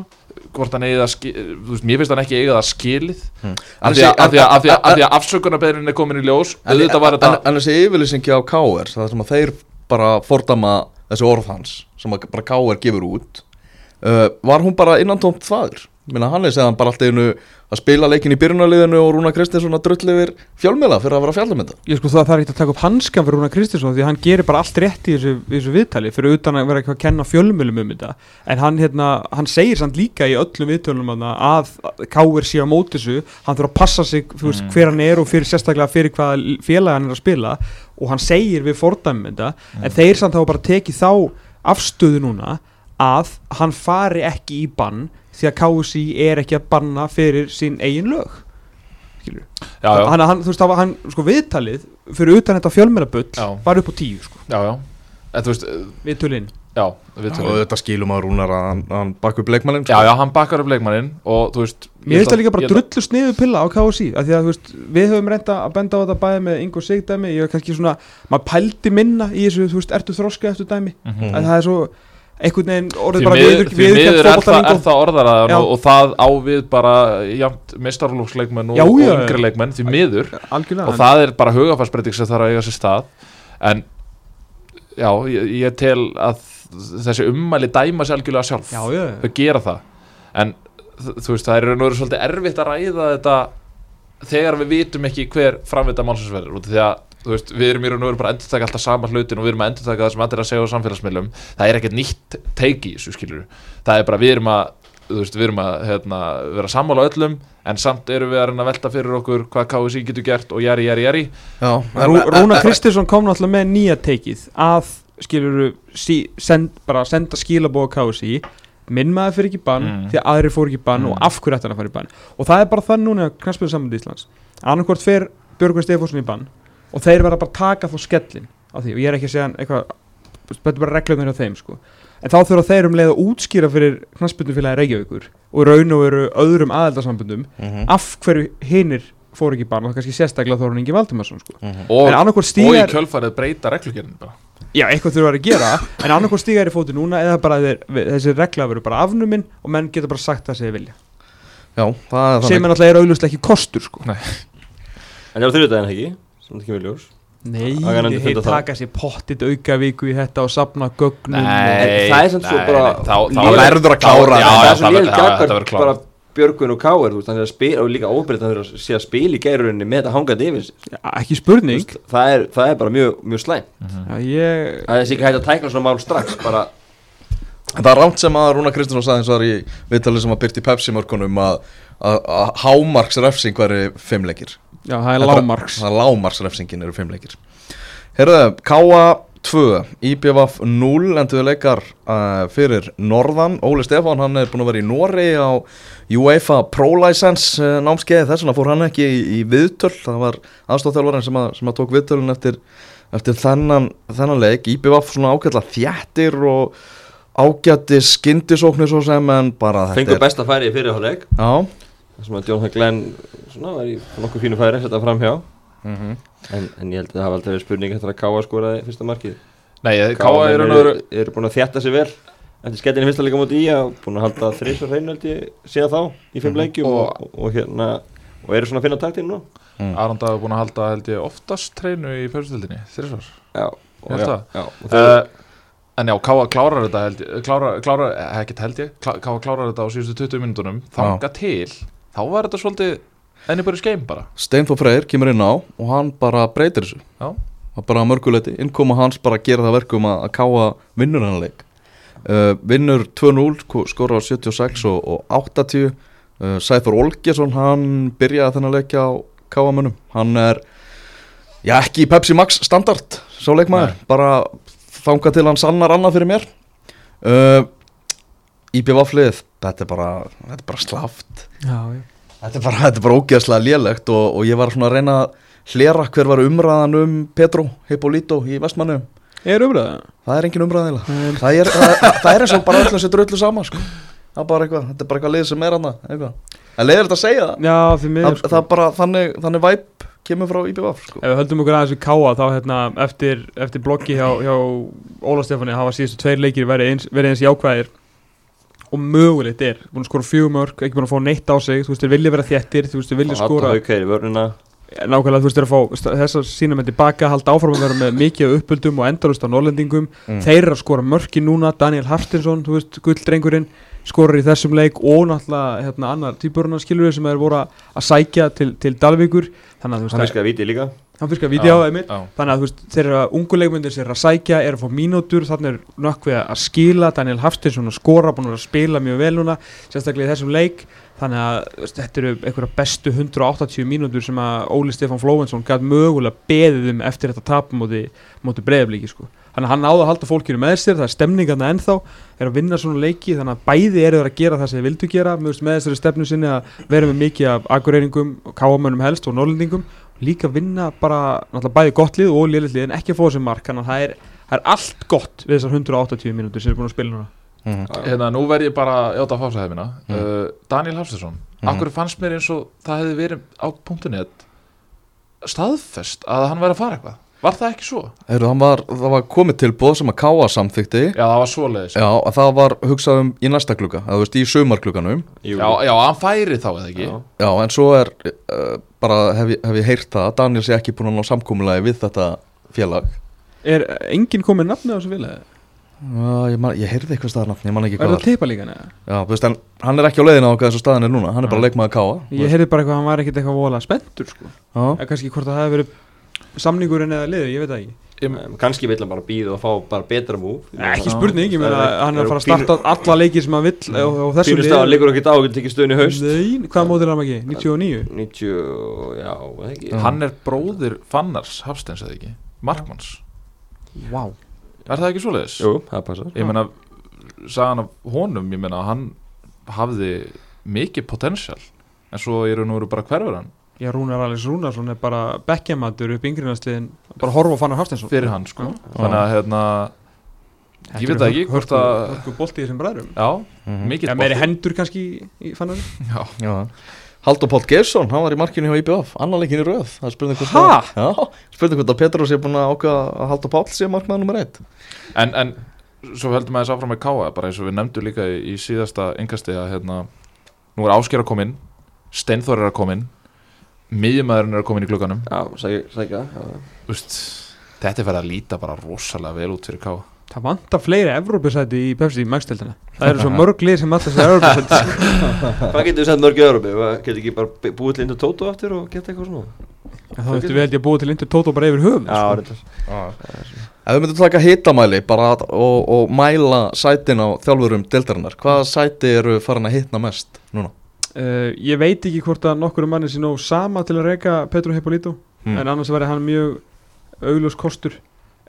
hvort hann eigi það ski, þú veist, mér finnst hann ekki eiga það skilið af því að, af því að, að, að afsökunarbeðrin er komin í ljós en þessi yfirlýsingi á K.R. það sem að þeir bara fordama þessi orð hans sem að bara K.R. gefur út uh, var hún bara innantómt þvaður Minna, hann er segðan bara alltaf einu að spila leikin í byrjunarliðinu og Rúna Kristinsson að drull yfir fjölmiðla fyrir að vera fjallumynda Ég sko það þarf ekki að taka upp hanskan fyrir Rúna Kristinsson því hann gerir bara allt rétt í þessu, í þessu viðtali fyrir utan að vera eitthvað að kenna fjölmjölum um þetta. En hann, hérna, hann segir samt líka í öllum viðtölunum að Káir sé á móti þessu, hann þurfa að passa sig veist, Mm. hver hann er og fyrir sérstaklega fyrir hvaða félag hann er að spila. Og hann segir við fordæmum núna að hann fari ekki í bann því að KSI er ekki að banna fyrir sín eigin lög. Skilur já, já, hann, hann, þú veist, það var hann, sko, viðtalið fyrir utan þetta fjölmjölabull var upp á tíu, sko, já, já. En þú veist, viðtölinn já, við og tölum þetta skilum að Rúnar að hann, hann bakk upp leikmannin já, já, hann bakkar upp leikmannin og þú veist Mér finnst það líka bara að- drullu sniðu pilla á KSI af því að þú veist, við höfum reynda að benda á þetta bæði með Ingo Sigdæmi, ég hef kannski svona maður pældi minna í þessu, þú veist, ertu þroska eftir dæmi, Mhm. að það er svo einhvern veginn orðið bara viður, því miður er, það, er orðaraðan og, og það á við bara mistarlóksleikmenn og, yngri leikmenn því miður. Algjörlega, og það er bara hugafarsbreyting sem þarf að eiga sér stað. En já, ég, ég tel að þessi ummæli dæma sér algjörlega sjálf. Já, já, þau gera það. En þú veist, það er nú svolítið erfitt að ræða þetta þegar við vitum ekki hver framvita málsins verður. Út af því að veist, við erum í raun og veru bara að endurtaka alltaf sama hlutin og við erum að endurtaka það sem allir að segja á samfélagsmiðlum. Það er ekkert nýtt teiki í þessu skilur það er bara við erum að þú veist, við erum að hérna, vera sammála öllum en samt erum við að velta fyrir okkur hvað KSI getur gert og jæri, jæri, jæri Rúna Kristinsson kom náttúrulega með nýja teikið að skilur sí, send, bara senda skilabóð á KSI minn maður fyrir ekki bann Mm. því að aðrir fór ekki bann Mm. og af hverju ætti hann að fara í bann? Og það er bara það núna knarspöðu sambandi Íslands. Annarkvort fer Björgvin Stefánsson í bann og þeir verða bara að taka þá skellin á því. Og ég er ekki að segja eitthvað þetta er bara reglum hjá þeim sko. En þá þurfa þeir um leið að útskýra fyrir knarspöndufélagi Reykjavíkur og raun og veru öðrum aðeldarsambundum Mhm. af hverju hinir fór ekki í bann og það er kannski sérstaklega Þórun Ingi Valdimarsson sko. Og, en annarkvort og í stígar kjölfarið breyta reglugjörnum bara. Já, eitthvað þurfa að gera en annarkvort stígar í fóti núna eða bara þeir, þessi regla verður bara afnumin og menn geta bara sagt það sem þeir vilja. Já, það er sem er náttúrulega er auðvitað ekki kostur sko. En það var þriðudaginn ekki, sem það kemur ljós nei, Það þeir það. taka sér pottit auka viku í þetta og sapna gögnum Nei, það er samt svo bara- þá, Það verður að klára það er það verður gaggar klárað. bara Björgun og Káir þú veist, hann er að spila og líka óbreytt er að sé að spila í gærurinni með þetta hangandi yfir. Já, ekki spurning veist, það, er, það er bara mjög, mjög slæm já, ég, það er sér ekki hægt að tækla svona mál strax bara, Það er rámt sem að Rúna Kristinsson sagði eins og það er í viðtalið sem að byrti Pepsi mörkunum að, að, hámarksrefsing væri fimmleikir. Já, það er lámarks Það er lámarksrefsingin eru fimmleikir. Herðu, Káa 2 IBVF 0 endur leikar uh, fyrir Norðan. Óli Stefán, hann er búin að vera í Noregi á UEFA Pro License uh, námskeiði. Þess vegna fór hann ekki í, í viðtöl. Það var aðstofþjálfarinn sem, að, sem að tók viðtölun eftir, eftir þennan, þennan leik. IBVF svona ágætla þjættir og ágætti skyndisóknir svo sem en bara þetta fengur besta færi í fyrirháleik Já, þar sem að John Glenn svona var í nokkuð fínu færi setja fram hjá. Mm en, en ég held að það hafa aldrei verið spurning eftir að Káa skoraði fyrsta markið. Nei, Káa er og veru eru búin að þjætta sig vel eftir skellinu fyrsta leika múti í að búin að halda þrís og hreinu held ég síðan þá í fimm Mhm. leikjum og, og, og hérna og eru svona að finna taktinn nú Aranda er búin að halda held ég oftast treinu í og þau, uh, En já, Káa klárar þetta held ég klára, klára, eh, ekkert held ég. Káa klárar þetta á síðustu 20 minnunum þanga til, þá var þetta svolítið bara skeim bara. Steinfó Freyr kemur inn á og hann bara breytir þessu. Já. Er bara mörguleiti, innkoma hans bara gera það verkum að, að káa vinnur hann leik. Uh, Vinnur 2-0, skora á 76 og, og 80 uh, Sæþór Olgesson, hann byrjaði þennan leik á káa mönnum Hann er, já ekki í Pepsi Max standard, sá leikmaður. Bara þanga til hann sannar annað fyrir mér. Uh, IBV-flið, þetta er bara, þetta er bara slaft já, já. Þetta er bara, þetta er bara ógeðslega lélegt og, og ég var svona að reyna að hlera hver var umræðan um Petro Hippolito í Vestmannu Er umræða? það er engin umræðilega það er, það, það er eins og bara öllum setur öllu saman sko. það er bara eitthvað, þetta er bara eitthvað lið sem er hann en leiðir þetta að segja það Já, því miður það, það er bara þannig, þannig væp kemur frá IBVF sko. Ef við höldum okkur aðeins við káa þá hérna eftir, eftir bloggi hjá, hjá Óla Stefáni hafa síðustu tveir leikir verið eins, verið eins jákvæðir og mögulegt er, búin að skora fjögur mörg ekki búin að fá neitt á sig, þú veist, þeir vilja vera þéttir þú veist, þeir vilja skora nákvæmlega, þú veist, þeir að fá st- þessar sína með tilbaka, halda áfram að vera með mikið af uppöldum og endalust á norlendingum Mm. þeir eru að skora mörki núna, Daniel Haftinsson þú veist, gulldrengurinn, skorar í þessum leik og náttúrulega hérna, annar týpurinn skilur sem er voru að sækja til, til Dalvíkur, þannig að þú veist Hann að- hann fiskar vídeo á einmitt. þannig að þú veist, þeir eru að ungu leikmyndir sér að sækja, eru að fá mínútur þannig er nökkvið að skila. Daniel Hafstinsson að skora, búin að að spila mjög vel núna sérstaklega í þessum leik. Þannig að veist, þetta eru einhverja bestu 180 mínútur sem að Óli Stefán Flóvensson gæt mögulega beðið um eftir þetta tap móti, móti breyðablíki sko. þannig að hann áða að halda fólkinu með sér það er stemningarna ennþá, er að vinna svona leiki þannig að bæði eru að gera það sem þeir vildu gera. Með, þessari stefnu sinni að vera með mikið af akureyringum, káamönnum helst og norlendingum líka vinna bara náttúrulega bæði gott lið og liðlið lið en ekki að fá þessi mark þannig að það er, það er allt gott við þessar 180 mínútur sem er búin að spila núna Mhm. Hérna, nú verð ég bara játa að fása hefina Mm. uh, Daniel Hafstæðsson Mhm. Akkur fannst mér eins og það hefði verið á .net staðfest að hann væri að fara eitthvað Var það ekki svo? Heru, var, það var komið til bóð sem að káa samþykti Já, það var svoleiðis Já, að það var hugsað um í næsta klukka Það veist, í sumarklukkanum Jú. Já, já, hann færi þá eða ekki Já. Já, en svo er uh, bara, hef, hef ég heyrt það að Daniel sé ekki búin að ná samkúmulagi við þetta félag Er enginn komið nafni á þessu vilja? Já, ég, man, ég heyrði eitthvað staðar nafn, ég man ekki Er hvað það var teipa líka neða? Já, þú veist, en hann er ekki á leiðina á hvað þessu staðan er núna Hann er bara Já. leikmaður káa Ég heyrði bara eitthvað að hann var ekkert eitthvað vola spenntur sko. Kannski hvort það hefði verið samningurinn eða liður, ég veit það ekki Um, kannski vill hann bara býða og fá bara betra múf Ekki spurning, ég meina hann er að fara að starta alla leikir sem hann vill og, og þessu Pínu staðar liggur ekki á að geta tekið stöðun í haust. Nei, hvað mótil er hann ekki? 99? 90, já, ekki. Já. Hann er bróðir Fannars Hafstæðs eða ekki? Markmanns. Vá. Er það ekki svoleiðis? Jú, það passar. Ég meina, sagan af honum Ég meina, hann hafði mikið potensial En svo í raun og veru bara hverfur hann Já, Rúnar Alex Rúnarsson er bara bekkjamatur upp yngriðnarsliðin bara horfa á Fannar Hafstensson Fyrir hann, sko. Þannig að, hérna, ég veit það ekki hvort að að Hörku bolti í þessum bræðrum. Já, Mhm. mikið Já, meiri hendur kannski í Fannar? Já, já. Haldur Páll Geirsson, hann var í markinu hjá IBF Annar leikin í röð. Það er spurning hvort Ha? að- Já, spurning hvort að Petrus er búin að ákveða að Haldur Páll sé markmaður nummer eitt. En, en svo heldum að þess áfram með Káa bara eins og við nefndu líka í, í síðasta engasti að hérna, nú er Ásker að koma inn Steinþór er að koma inn miðjumæðurinn er að koma inn í glugganum Já, sækja, já. Þetta er verið að líta bara rosalega vel út fyrir Káa Það vantar fleiri Evrópusæti í Pepsi í magstildina Það eru svo *laughs* mörg lið sem alltaf sér Evrópusæti *laughs* Hvað getur við sett mörg í Európi? Getur ekki bara búið til Indur Tóto aftur og geta eitthvað svona? Þá veitum við held ég að búa til Inter Toto bara yfir höfum Já, sko. reyndar Ef við myndum taka hitamæli bara að, og, og mæla sætin á þjálfurum deildarinnar Hvaða sæti eru farin að hitna mest núna? Uh, Ég veit ekki hvort að nokkur manni sé nóg sama til að reyka Petru Hippolito Hmm. En annars væri hann mjög augljós kostur.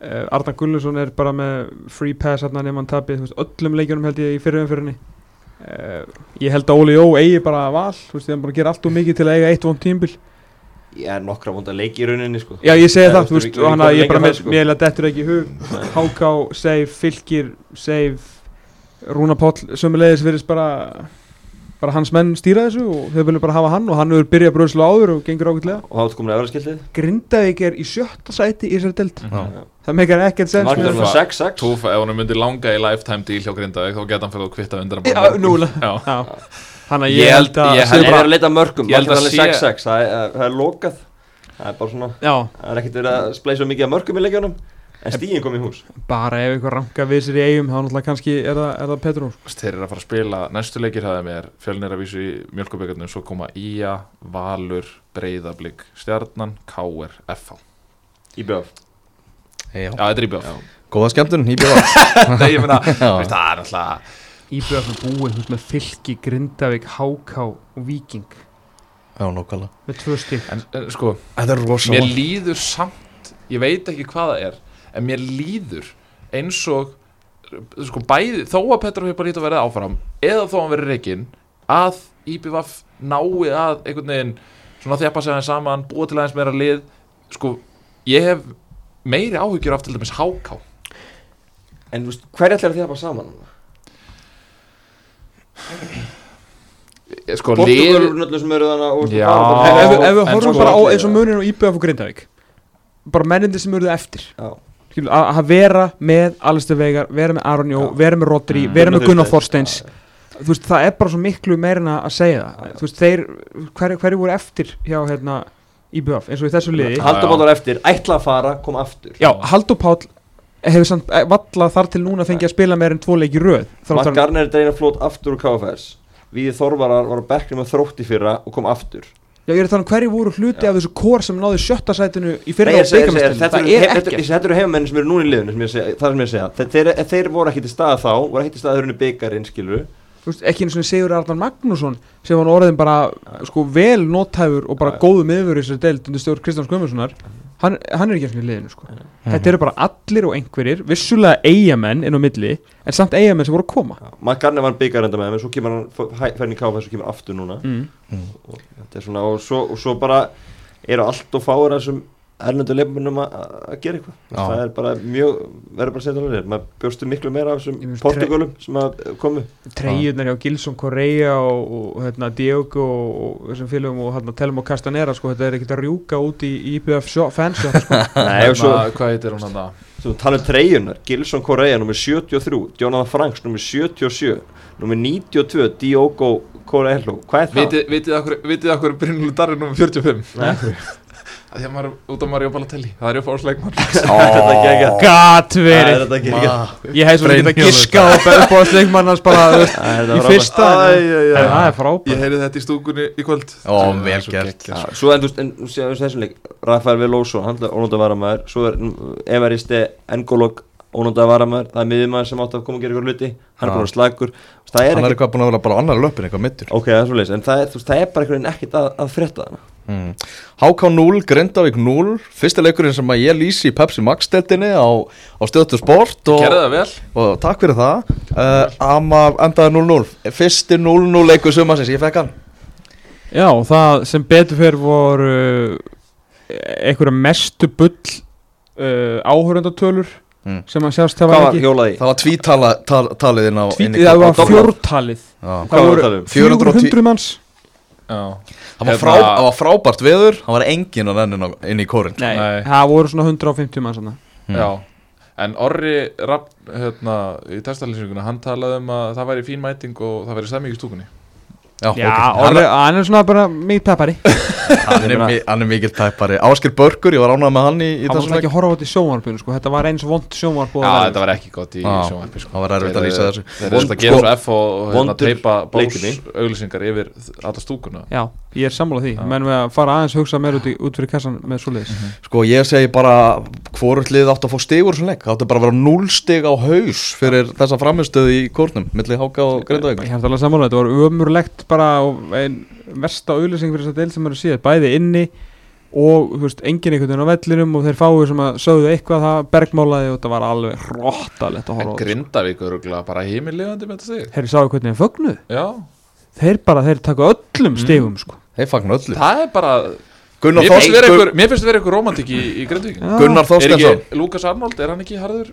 Uh, Arnar Gullunsson er bara með free pass hann nefn hann tapið þú veist, öllum leikjunum held ég í fyrir umfyrinni uh, Ég held að Óli Jó eigi bara val Þú veist, ég er bara að gera allt og mikið til að eiga eitt vond tímbil Ég er nokkra vonda leiki í rauninni sko. Já, ég segi það, þú þú veist, og hann að ég bara með, sko. mér er dettur ekki í hug. Háká, save, fylgir, save Rúna Páll sömulegis virðist bara bara hans menn stýra þessu og þau viljum bara hafa hann og hann hefur byrjað bröðslu áður og gengur ágætlega. Og þá ertu komin að vera skildið Grindavík er í sjötta sæti í þessari delt Já. það meikar ekkert sens. Markið með- svona 6-6 Túfa, ef hann myndi langa í lifetime deal hjá Grindavík þá geta hann fyrir að kvitta undan Já, núna. Já, Já, hann að Ég held- að ég Það held- er að leita mörgum Ég held Markið er að alveg sé- 6-6 Það er- það er lokað. Það er bara svona Já, Það er ekkert verið að spleisa mikið að mörgum í leikjunum En stíðin kom í hús. Bara ef eitthvað ranka við sér í eigum þá náttúrulega kannski er það, er það Petró þeir eru að fara að spila næstu leikir hafði mér fjölnir að vísu í mjölkuböggarnum svo koma Ía, Valur, Breiðablík Stjarnan, Káer, FH Í BF Já. Þetta er í bjóð Góða skemmtun, IBF *laughs* Nei, ég *laughs* veist, það er náttúrulega Íbjöðum er búinn með fylki, Grindavík, Háká og Víking. Já, nokkala með tvö en sko, Þetta er rosa mér líður samt ég veit ekki hvað það er en mér líður eins og sko bæði, þó að Petra hefur bara lítið að verða áfram eða þó að hann verið reikinn að IBVF nái að einhvern veginn svona þjappa sig aðeins saman búa til aðeins meira lið sko, ég hef meiri áhyggjur af til dæmis háká En þú veist, hverja ætlar að þjapa saman? sko, eru náttúrulega sem eru þannig og Já. En ef, við- horfum sko- bara á eins og munin og íbjöða fyrir Grindavík bara mennindi sem eruðu eftir Já. Að að vera með Alistair Veigar, vera með Aron Jó, vera með Rodri, Mm. vera með Gunnar Þorsteins. Þú veist, það er bara svo miklu meirina að segja það. Þú veist, þeir, hverju hver voru eftir hjá hérna IBF, eins og í þessu liði? Haldur bátar eftir, ætla að fara, kom aftur. Já, Haldur Páll hefur samt eh, valla þar til núna fengið að spila meir en tvo leiki röð. Matt Garner er dreina flót aftur úr KFS Víði Þorvarar var á bekknum með þrótti fyrra og kom aftur já, ég er þannig hverju voru hluti af þessu kór sem náði sjötta sætinu í Nei, fyrra ég á segi- ég segi, byggamestin Þetta það er ekkert. þetta eru heimamenn sem eru núna í liðinu það sem ég segja Þeir, þeir, voru ekki til staða þá voru ekki til staða þurrinu byggarinn skilur Þú veist, ekki eins og Sigur Arnar Magnússon sem var orðin bara sko vel nótæfur og bara Já. góðu miður í þessari deild undir stjórn Kristjáns Guðmundssonar hann, hann er ekki eftir í liðinu sko. þetta eru bara allir og einhverjir vissulega eigamenn inn á milli en samt eigamenn sem voru að koma Matt Garner var byggarenda með þeim en svo kemur hann færðin í KFS og kemur aftur núna mm. og svona og svo, og svo bara eru allt og fáir af þessum erlendu leifmennum að að gera eitthvað Já. það er bara mjög, verður bara að segja það alveg maður bjóstu miklu meira af þessum finnst Portugalum sem að komu treyjurnar hjá Gilson Correa og, og hérna, Diogo og, og þessum félögum og hérna, Telmo Castanera sko, þetta er ekkert að rjúka út í shop- fansshop sko. *laughs* Nei, og svo, Hérna, hvað heitir hún hann það? svo tala um treyjunar Gilson Correa nummer 73 Jonathan Franks nummer 77 nummer 92 Diogo Correa hvað er það? Vitið þið akkur Brynjúlu Darri nummer 45? Nei. *laughs* Það er maður út af Mario Balotelli. Það er uppáhaldsleikmann Þetta er ekki gat *laughs* Það er verið þetta ekki ekki ég hef svo getað Brynjólfur. giskað á uppáðsleikmann hans bara í fyrsta það er frábært. Ég heyrði þetta í stúkunni í kvöld. Ó, vel er svo gert. Svo en þú veist, en þessum leik Rafael Veloso, hann er ónóta varamæður Svo er Everiste Engolog ónóta varamæður, það er miðjumæður sem átt að koma að gera ykkur hluti. Hann er bara slagur er Hann er ekki, eitthvað búin að vera bara á annar löpin eitthvað mittur ok, það er mm. HK 0, Grindavík 0 Fyrsti leikurinn sem að ég lýsi í Pepsi Max deltinni á, á stöðtu sport og, Gerðu það vel. Og takk fyrir það. Uh, Amma endaði 0-0 Fyrsti 0-0 leikur sumarsins, ég fekk hann. Já, það sem betur fyrir voru einhverja mestu bull uh, áhörundatölur Mm. sem að sjást það var ekki. hjólaði? Það var tvítala tal, talið inn á inn í Tvítið, það var fjórtalið. Já. Hvað Það var voru að tala um? 410 400 manns. Já Það var, frá, Hérna- það var frábært veður Það var engin að nennin inn í kórin Nei, Nei. það voru svona 150 manns þarna. Mm. Já En Orri Rapp, hérna, í testalýsinguna, hann talaði um að það væri fín mæting og það væri stemming í stúkunni Já, Já, ok. orði, hann er svona bara mikið peppari *laughs* hann, er, hann er mikill tæpari Ásker Börgur, ég var ánægð með hann í, í Hann var svona ekki að horfa á þetta í sjónvarpinu sko. Þetta var eins vond sjónvarp Já, þetta var ekki gott í Já, sjónvarpi sko. það var erfitt að lýsa þessu. Þeir eru Vond- að gera svo F og, hérna, teipa auglýsingar yfir alla stúkuna. Já, ég er sammála því. Menn við að fara aðeins að hugsa meir út, í, út fyrir kassan með svoleiðis. Sko ég segi bara hvort lið átt að fá stigur sem leik. Það bara að vera 0 stig á haus fyrir þessa framistöðu Grindavík þetta ömurlegt bara og ein versta auðlýsing fyrir þess að deil sem eru síðan bæði inni og þú veist, engin einhvern veginn á vellinum og þeir fáið sem að sögðu eitthvað það bergmálaði og þetta var alveg hróttalegt að En horfa á sko. Grindavík öruglega bara heimillegandi með þetta stig. Þeir sáu hvernig þeir fögnuð Já, Þeir bara, þeir taka öllum stigum sko. Þeir fagnu öllu. Það er bara Gunnar, Mér finnst finnst vera ykkur romantik í, í Grindavík. Já. Gunnar Er Þorstensson ekki Lukas Arnold, er hann ekki harður?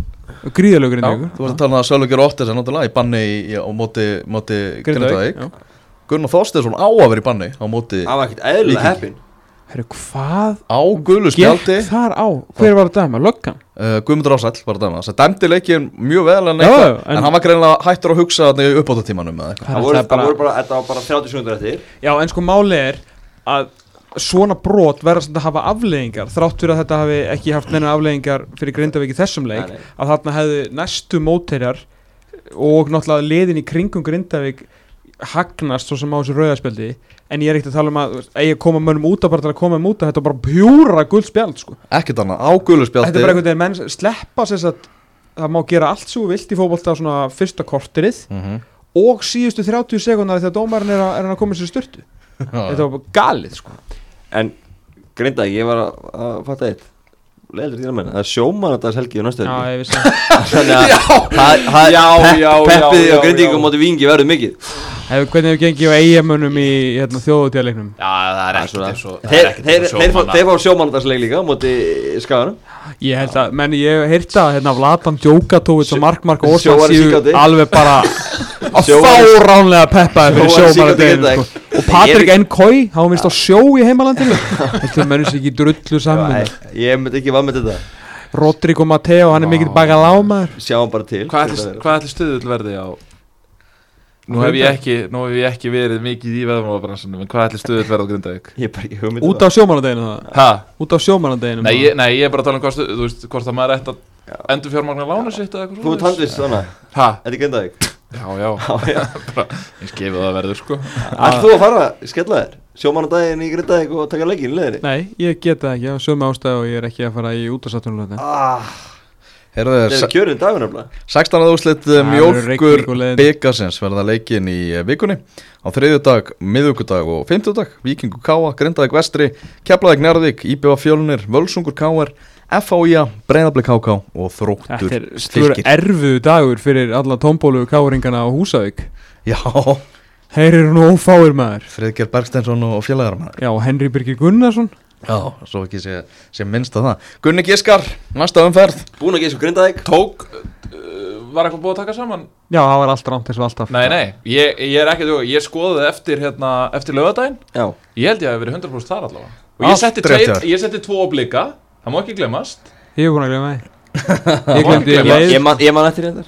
Gríðalögur ykkur Þú varst að tala um að Sölvíkjur Óttis er náttúrulega í banni í, í, á móti, móti Grindavík Gunnar Þorstensson á að vera í banni á móti Það var ekkert eðlilega Víking. heppin Herru, hvað á gulu gekk spjaldi þar á? Hver var að dæma? Löggan? uh, Guðmundur Ásæll var að dæma Það dæmdi leikin mjög vel en, eitthvað, já, en, en- hann var greinlega hættur að hugsa þarna í uppáttutímanum eða eitthvað Það voru, það voru bara, þetta var bara 30 sekundur eftir Já, en sko máli er að svona brot verða samt að hafa afleðingar þrátt fyrir að þetta hafi ekki haft neina afleðingar fyrir Grindavík í þessum leik Nei, nei. að þarna hefði næstu mótherjar og náttúrulega liðin í kringum Grindavík hagnast svo sem á þessu rauðarspjaldi en ég er ekkert að tala um að eigi að koma mönnum út að bara til að koma um út að þetta er bara pjúra guldspjald sko. Ekkert annað, á þetta spjaldi er bara einhvern veginn menn sleppa sér að það má gera allt svo vilt í fótbolta á svona fyrsta korterið Mhm. og síðustu 30 sekundar þegar dómarinn er að, er að koma sér styrtu Já, þetta var bara galið sko. En grinda, ég var að, að fatta eitt Leildur þína menn, það er sjóman að það er helgi á næstu Já, ég vissi *laughs* Þannig að Peppið og grindíkum já. móti vingi verður mikið. Hefur, hvernig hefur gengið á eigamönnum í hérna, þjóðutíðaleiknum? Já, það er er ekkert eins og Þeir, fá- sjómannadagsleik líka á móti skaganum. Ég held að, menn ég hef heyrt að hérna Vladan Djókatóvits og Mark Mark Sjóari séu alveg bara *laughs* að Sjóari- fáránlega peppaði fyrir geta sko. og Patrik N. Kói, hann var minnst á sjó í heimalandinu. Þetta mennur sér ekki drullu saman? Ég myndi ekki var með þetta. Rodrigo Mateo, hann er mikill bakalámaður. Sjáum bara til. Hvað ætli- hvað ætli stuðull verði á Nú hef ég ekki, nú hef ég ekki verið mikið í veðmálabransunum en hvað ætli stuðull verði á Grindavík? Ég bara ekki hugmynd Út á sjómanadeginu það Ha? Út á sjómanadeginu Nei, ég, nei, ég er bara að tala um hvað stuð, þú veist, hvort að maður ætti að endur fjármagnar lána sitt eða eitthvað Þú ert handvis svona Ha? Þetta er göndaðið Já, já, *laughs* *laughs* bara, ég skefið það verður sko. Ætl þú að fara, skella þér? Sjómannadaginn í Grindavík og taka leikinn í leðinni Nei, ég get það ekki, á sömu ástæðu og ég er ekki að fara í útastáttunum ah, Heyrðu, Það er kjörin dagur nefnilega. 16. úrslit á leiðinni. byggasins verða leikin í eh, vikunni. Á þriðjudag, miðugudag og fimmtudag Víkingur Káa, Grindavík Vestri Keflavík Njarðvík, IBF Fjölnir Völsungur Káar, FHIA Breiðablik KK og Þróttur Þetta er stór erfuðu dagur fyrir alla tómbólu káringana á Húsavík. Já, Þeir eru nú ófáir maður. Friðger Bergsteinsson og félagar maður Já, Henry Birgir Gunnarsson. Já, svo ekki sé, sé minnst að það. Gunni Giskar, næsta umferð. Búin að geða svo Grindavík. Tók, uh, var eitthvað búið að taka saman? Já, það var allt rámt eins og alltaf. Nei, nei, ég, ég er ekki, ég skoðaði eftir, hérna, eftir lögadaginn Já. Ég held ég að verið 100% þar allavega. Og ég setti, þér. ég setti tvo blika Það má ekki glemast Ég er búin að glemja *laughs* Má Ég glemdi leið Ég man, ég man eftir þetta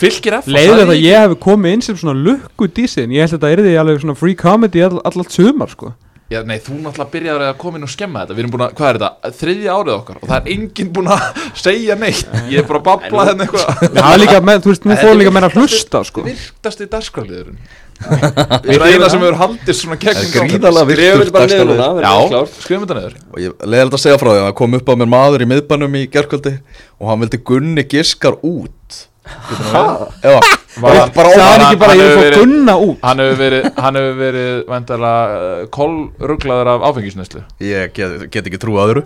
Fylgir F Leiðilegt að ég hef komið inn sem svona lukku dísin. Ég held að þetta er því alveg svona free comedy all, allat sumar sko. Já, nei, þú náttúrulega byrjaður að koma inn og skemma þetta. Við erum búin að, hvað er þetta, þriðja árið okkar Og það er enginn búin að *laughs* segja neitt. Ég er bara að babla henni eitthvað. Það er líka með, þú veist, nú fór líka meira að hlusta sko. Virtasti dagskráliðurinn Við erum eina sem hefur haldist svona kegnum gríðarlega Skrifum virtur klárt. skrifum þetta niður. Og ég leiði að segja frá því að það kom upp á mér maður í miðbænum í gerkvöldi og hann vildi Gunni Giskar út. Já, Var- bara Það er hann- ekki bara hann ég fór verið- gunna út? Hann hefur verið, hann hefur verið Vendarlega Kólruglaður af áfengisnæslu Ég get, get ekki trúið öðru.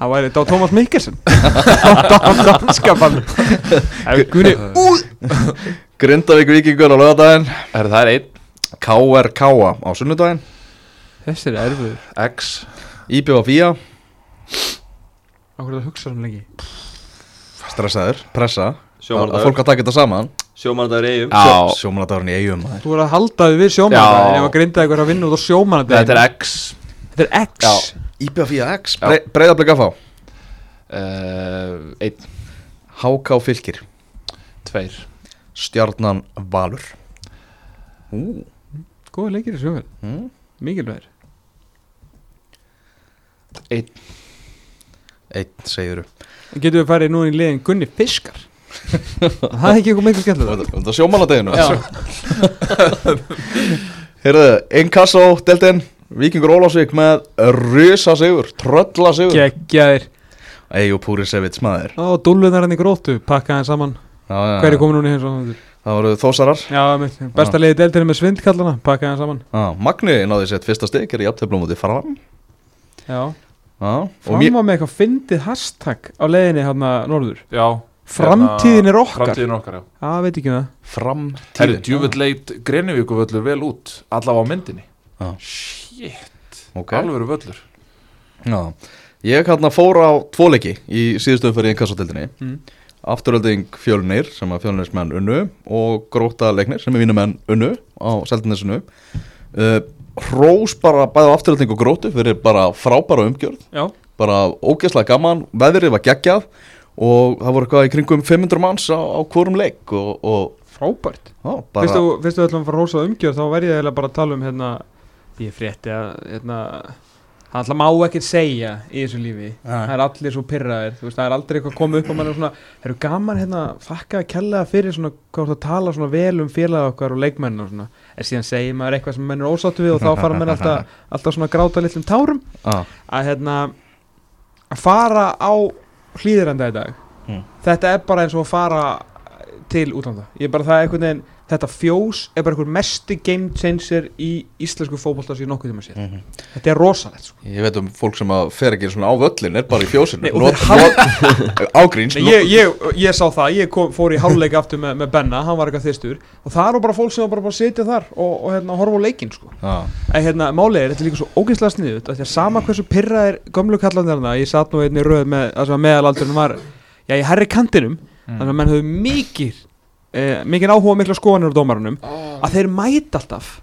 Það væri þetta á Thomas Mikkelsen. *laughs* Á danskabann *laughs* Gunni út Grindavík Víkingur á lögadaginn Er það er einn KRK á sunnudaginn. Þessi er erfiður. X IBF Vía Akkur það hugsa svona lengi? Stressaður, pressa. Það er Sjómannadagur fólk að taka þetta saman. Sjómannadagur í eigum Já, Sjómanadagurinn í eigum maður. Þú voru að halda þig við sjómanna Já. Ef að grinda ykkur að vinna út á sjómanna þetta er X. Þetta er X. Já. IBF Vía X, Já. Brei- Breiðablik að fá uh, Einn, HK Fylkir. Tveir Stjarnan Valur. Ú, Góði leikir í sjómanna mm. Mikilvægir. Einn. Einn segiru Getum við farið nú í liðin Gunni Fiskar? *laughs* Það er ekki eitthvað mikil skemmtilega Það er sjómanadeginu Já. *laughs* Heyrðu, Inkasso, Deltin Víkingur Ólásvík með Risa sigur, trölla sigur Geggjaðir. Eyjú Púrisevits maður. Ó, dúllunar hann í grótu Pakkaði hann saman Hver er komin núna í hins og Það voru þósarar Já, með, besta liði deildinu með svindkallana Pakkaði hann saman. Já, Magni náði sitt fyrsta stig Er í aftöflum út í fram. Já. Já, og Fram mér á með eitthvað fyndið hashtag á leiðinni hérna norður. Já. Framtíðin er okkar. Framtíðin er okkar, já. Já, veit ekki um það. Fram Herri, djúvill leit Grenivíku völlur vel út Allavega á myndinni. Já. Shit, Ok. Alvöru völlur. Já, ég hérna fór á tvoleiki í síðustu umfyrir í inkassotildinni Mm. Afturölding fjölnir sem að fjölnirsmenn unnu og gróta leiknir sem er vínumenn unnu á Seldinesinu uh, Hrós bara bæði afturölding og grótu fyrir bara frábæra umgjörð. Já, bara ógeðslega gaman, veðrið var geggjað og það voru eitthvað í kringum 500 manns á, á hvorum leik og, og frábært. Á, bara, þú, fyrst þú ætlum að fara að rósa umgjörð þá verð ég eiginlega bara að tala um hérna Ég frétti að hérna Það ætla má ekkert segja í þessu lífi. Það er allir svo pyrraðir veist, það er aldrei eitthvað að koma upp á mann og svona Það eru gaman hérna, þakka að kella fyrir svona að tala svona vel um félag okkar og leikmenn og svona. En síðan segir maður eitthvað sem menn er ósáttu við Og þá fara menn alltaf, *laughs* alltaf svona að gráta litlum tárum. Á, Að hérna Að fara á hlýðiranda í dag. Mm. Þetta er bara eins og að fara til útlanda. Ég er bara það veginn þetta fjós er bara einhver mesti game changer í íslensku fótbolta sem ég nokkuð sér Mhm. þetta er rosalegt sko. Ég veit um fólk sem að fer ekki svona á völlin er bara í fjósinu. *laughs* Ágríns ég, ég, ég sá það, ég kom, fór í hálfleik aftur með, með Benna, hann var eitthvað þyrstur. Og það eru bara fólk sem bara bara að sitja þar og, og hérna, horfa á leikinn sko. Já, en hérna, málið er, þetta er líka svo ógeinslega sniðut að því að sama hversu pyrra er gömlu kallandirna ég satt nú einni röð með, að meðalaldurinn var já, í herri kantinum þannig að menn höfðu mikið eh, mikið áhuga mikla skoðanir á dómarunum að þeir mæta alltaf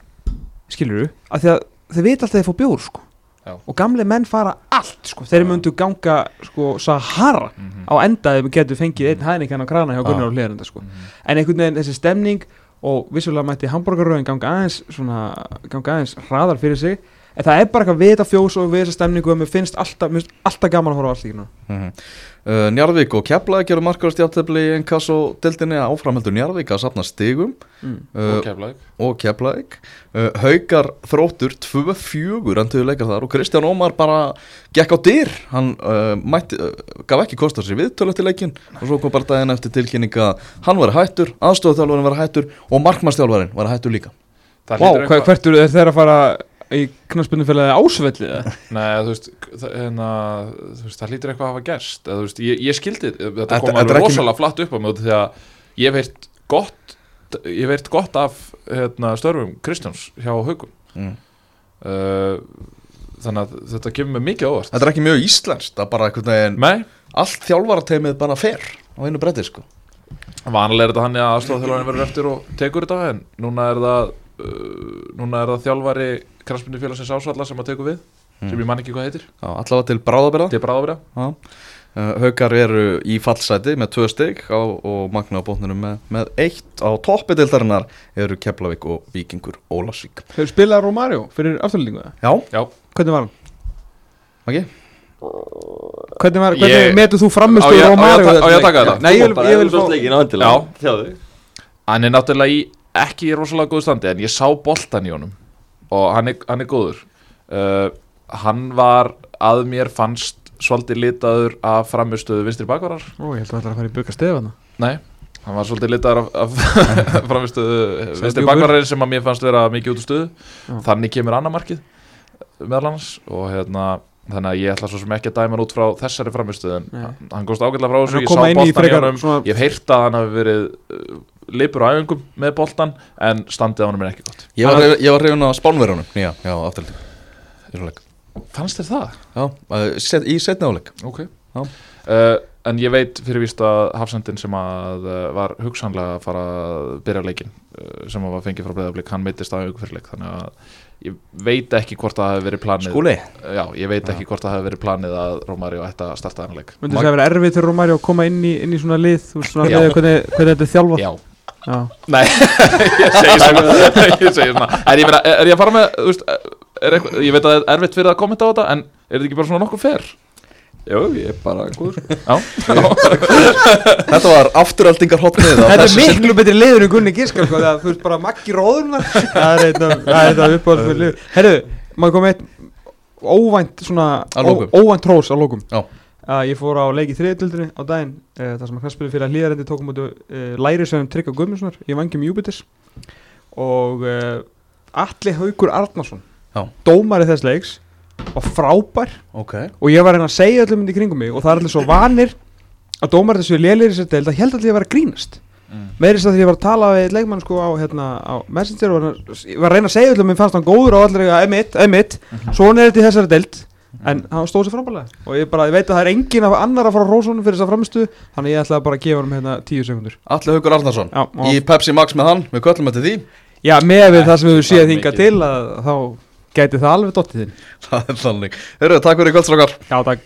skilur þú, að að þeir vita alltaf að þeir fá bjór sko. Já. og gamli menn fara allt sko. þeir myndu ganga sko, Sahara Mhm. á enda ef við getum fengið einn hæðningan á krana hjá Gunnar Já. og hliðarenda sko. en einhvern veginn þessi stemning og vissulega mætti hambúrgarröðin ganga aðeins svona, ganga aðeins hraðar fyrir sig en það er bara eitthvað við þetta fjós og við þessa stemningu og mér finnst alltaf, mér finnst alltaf gaman að horfa á allt líka Mhm. Uh, Njarðvík og Keflaði gerur markast játefli í ennkast og dildinni áframheldur Njarðvík að safna stigum. Mm. uh, og Keflavík. uh, Haukar þróttur 2-4 endur leikar þar. Og Kristján Ómar bara gekk á dyr. Hann uh, mætti, uh, gaf ekki kost á sér viðtölu eftir leikin og svo kom bara daginn eftir tilkynning að hann var hættur, aðstofþjálfarinn var hættur og markmannstjálfarinn var hættur líka. Það Vá, hver, eitthvað- hvert eru þeir að fara í knaspunnufélagi ásvellið eða? Nei, þú veist, það, hérna, þú veist, það hlýtur eitthvað að hafa gerst eða, veist, ég, ég skildi, þetta Þetta- kom þetta er alveg ekki- rosalega flatt upp á mig út af því að ég hef heyrt gott ég hef heyrt gott af hérna, störfum Kristjáns hjá Haugum mm. uh, þannig að þetta kemur mig mikið á óvart Þetta er ekki mjög íslenskt að bara einhvern veginn Nei, allt þjálfarateimið bara fer á einu bretti sko vanalega er þetta hann að aðstofþjálfarinn verður eftir og tekur þetta en núna er það uh, núna er það þjálfari kransmyndu félagsins ásvalla sem að tekur við sem ég man ekki hvað heitir, Já, allavega til bráðabera til bráðabra Já. Uh, Haukar eru í fallsæti með tvö stygg og Magna á bóknunum með, með eitt á toppi deildarinnar eru Keflavík og Víkingur Ólasvík Hefur spilað Romario fyrir afturlendingu eða? Já, Já, Hvernig var hann? ekki? Hvernig, var, hvernig Ég- metur þú Á framustu ég- á ég að Romario? á ég að taka þetta? Nei, ég vil, ég vil fá leikin á endilega Já. Þjáðu hann er náttúrulega í ekki í rosalega góðu standi en ég sá boltan í honum og hann er, hann er góður. Uh, hann var að mér fannst svolítið litaður af framistöðu vinstri bakvarar. Ó, ég held að það ætla að fara í buka stefa nei, hann var svolítið litaður af, af *laughs* *laughs* framistöðu vinstri bakvarar sem að mér fannst vera mikið út úr stöðu Já. þannig kemur annar markið meðal annars. Og hérna þannig að ég ætla svo sem ekki að dæma hann út frá þessari Nei. hann góðst ágætlega frá þessu, Hann ég sá inn í svona- ég hef heyrt að hann hafi verið lipur á æfingum með boltan en standið á honum er ekki gott. Ég var, ég var reyfin á spánverunum Já, já, afturhaldi Í svona leik. fannst þér það? Já, uh, set, í setni áleik ok. Já. uh, en ég veit fyrir víst að Hafsendin sem að uh, var hugsanlega að fara að byrja leikin uh, sem að var fengið frá breyðablík, hann mittist á ykkur fyrir leik þannig að ég veit ekki hvort það hefur verið planið Skúli? Uh, já, ég veit ekki hvort það hefur verið planið að Rómario ætti að starta þennan leik. Myndi það að vera erfið til Romario að koma inn í, inn í svona lið svona Já. lið hvernig, hvernig þetta er þjálfað? Já, Já. nei, *laughs* ég segi svona *laughs* ég segi svona, en ég meina, er, ég að fara með þú veist, er eitthvað, ég veit að það er erfitt fyrir að kommenta á þetta en er þetta ekki bara svona nokkuð fer? Jú, ég er bara góður Já, Þetta var afturhaldingar hotnið Þetta er miklu betri liður en Gunni Giskar sko, þegar þú veist bara Maggi Róðurnar Það er eitthvað, það er eitthvað uppáhald fyrir liður Herru, maður kom eitt óvænt svona, Að lokum. ó, óvænt hrós á lókum Já. Að ég fór á leik í þriðjöldinni á daginn uh, þar sem að knastspilur fyrir að hlýðarendi tókum út uh, lærisveðum Trygga Guðmundssonar í vangjum Júpiters og uh, Atli Haugur Arnarsson Já. dómari þess leiks var frábær. Ok. Og ég var að reyna að segja öllum í kringum mig og það er allir svo vanir að dómar þessu lélir deild að held allir ég að grínast. Mm. meirist að því ég var að tala við leikmann sko á, hérna, á Messenger og var, ég að reyna að segja öllum mér fannst hann góður og allir að emitt, emitt svona er þetta í þessari deild en hann stóð sér frábælega og ég, bara, ég veit að það er engin af annar að fara rósónum fyrir þess að framistu þannig ég ætla bara að gefa hann hérna tíu sekundur Alli Haugur Arnarsson já, og, Í Pepsi Max með hann, við köllum þetta því. Já, með við það sem við séð Það er hinga mikið. til að, þá gæti það alveg dottið þinn *laughs* Það er þannig. Hörru, takk fyrir kvöldstrákar já, takk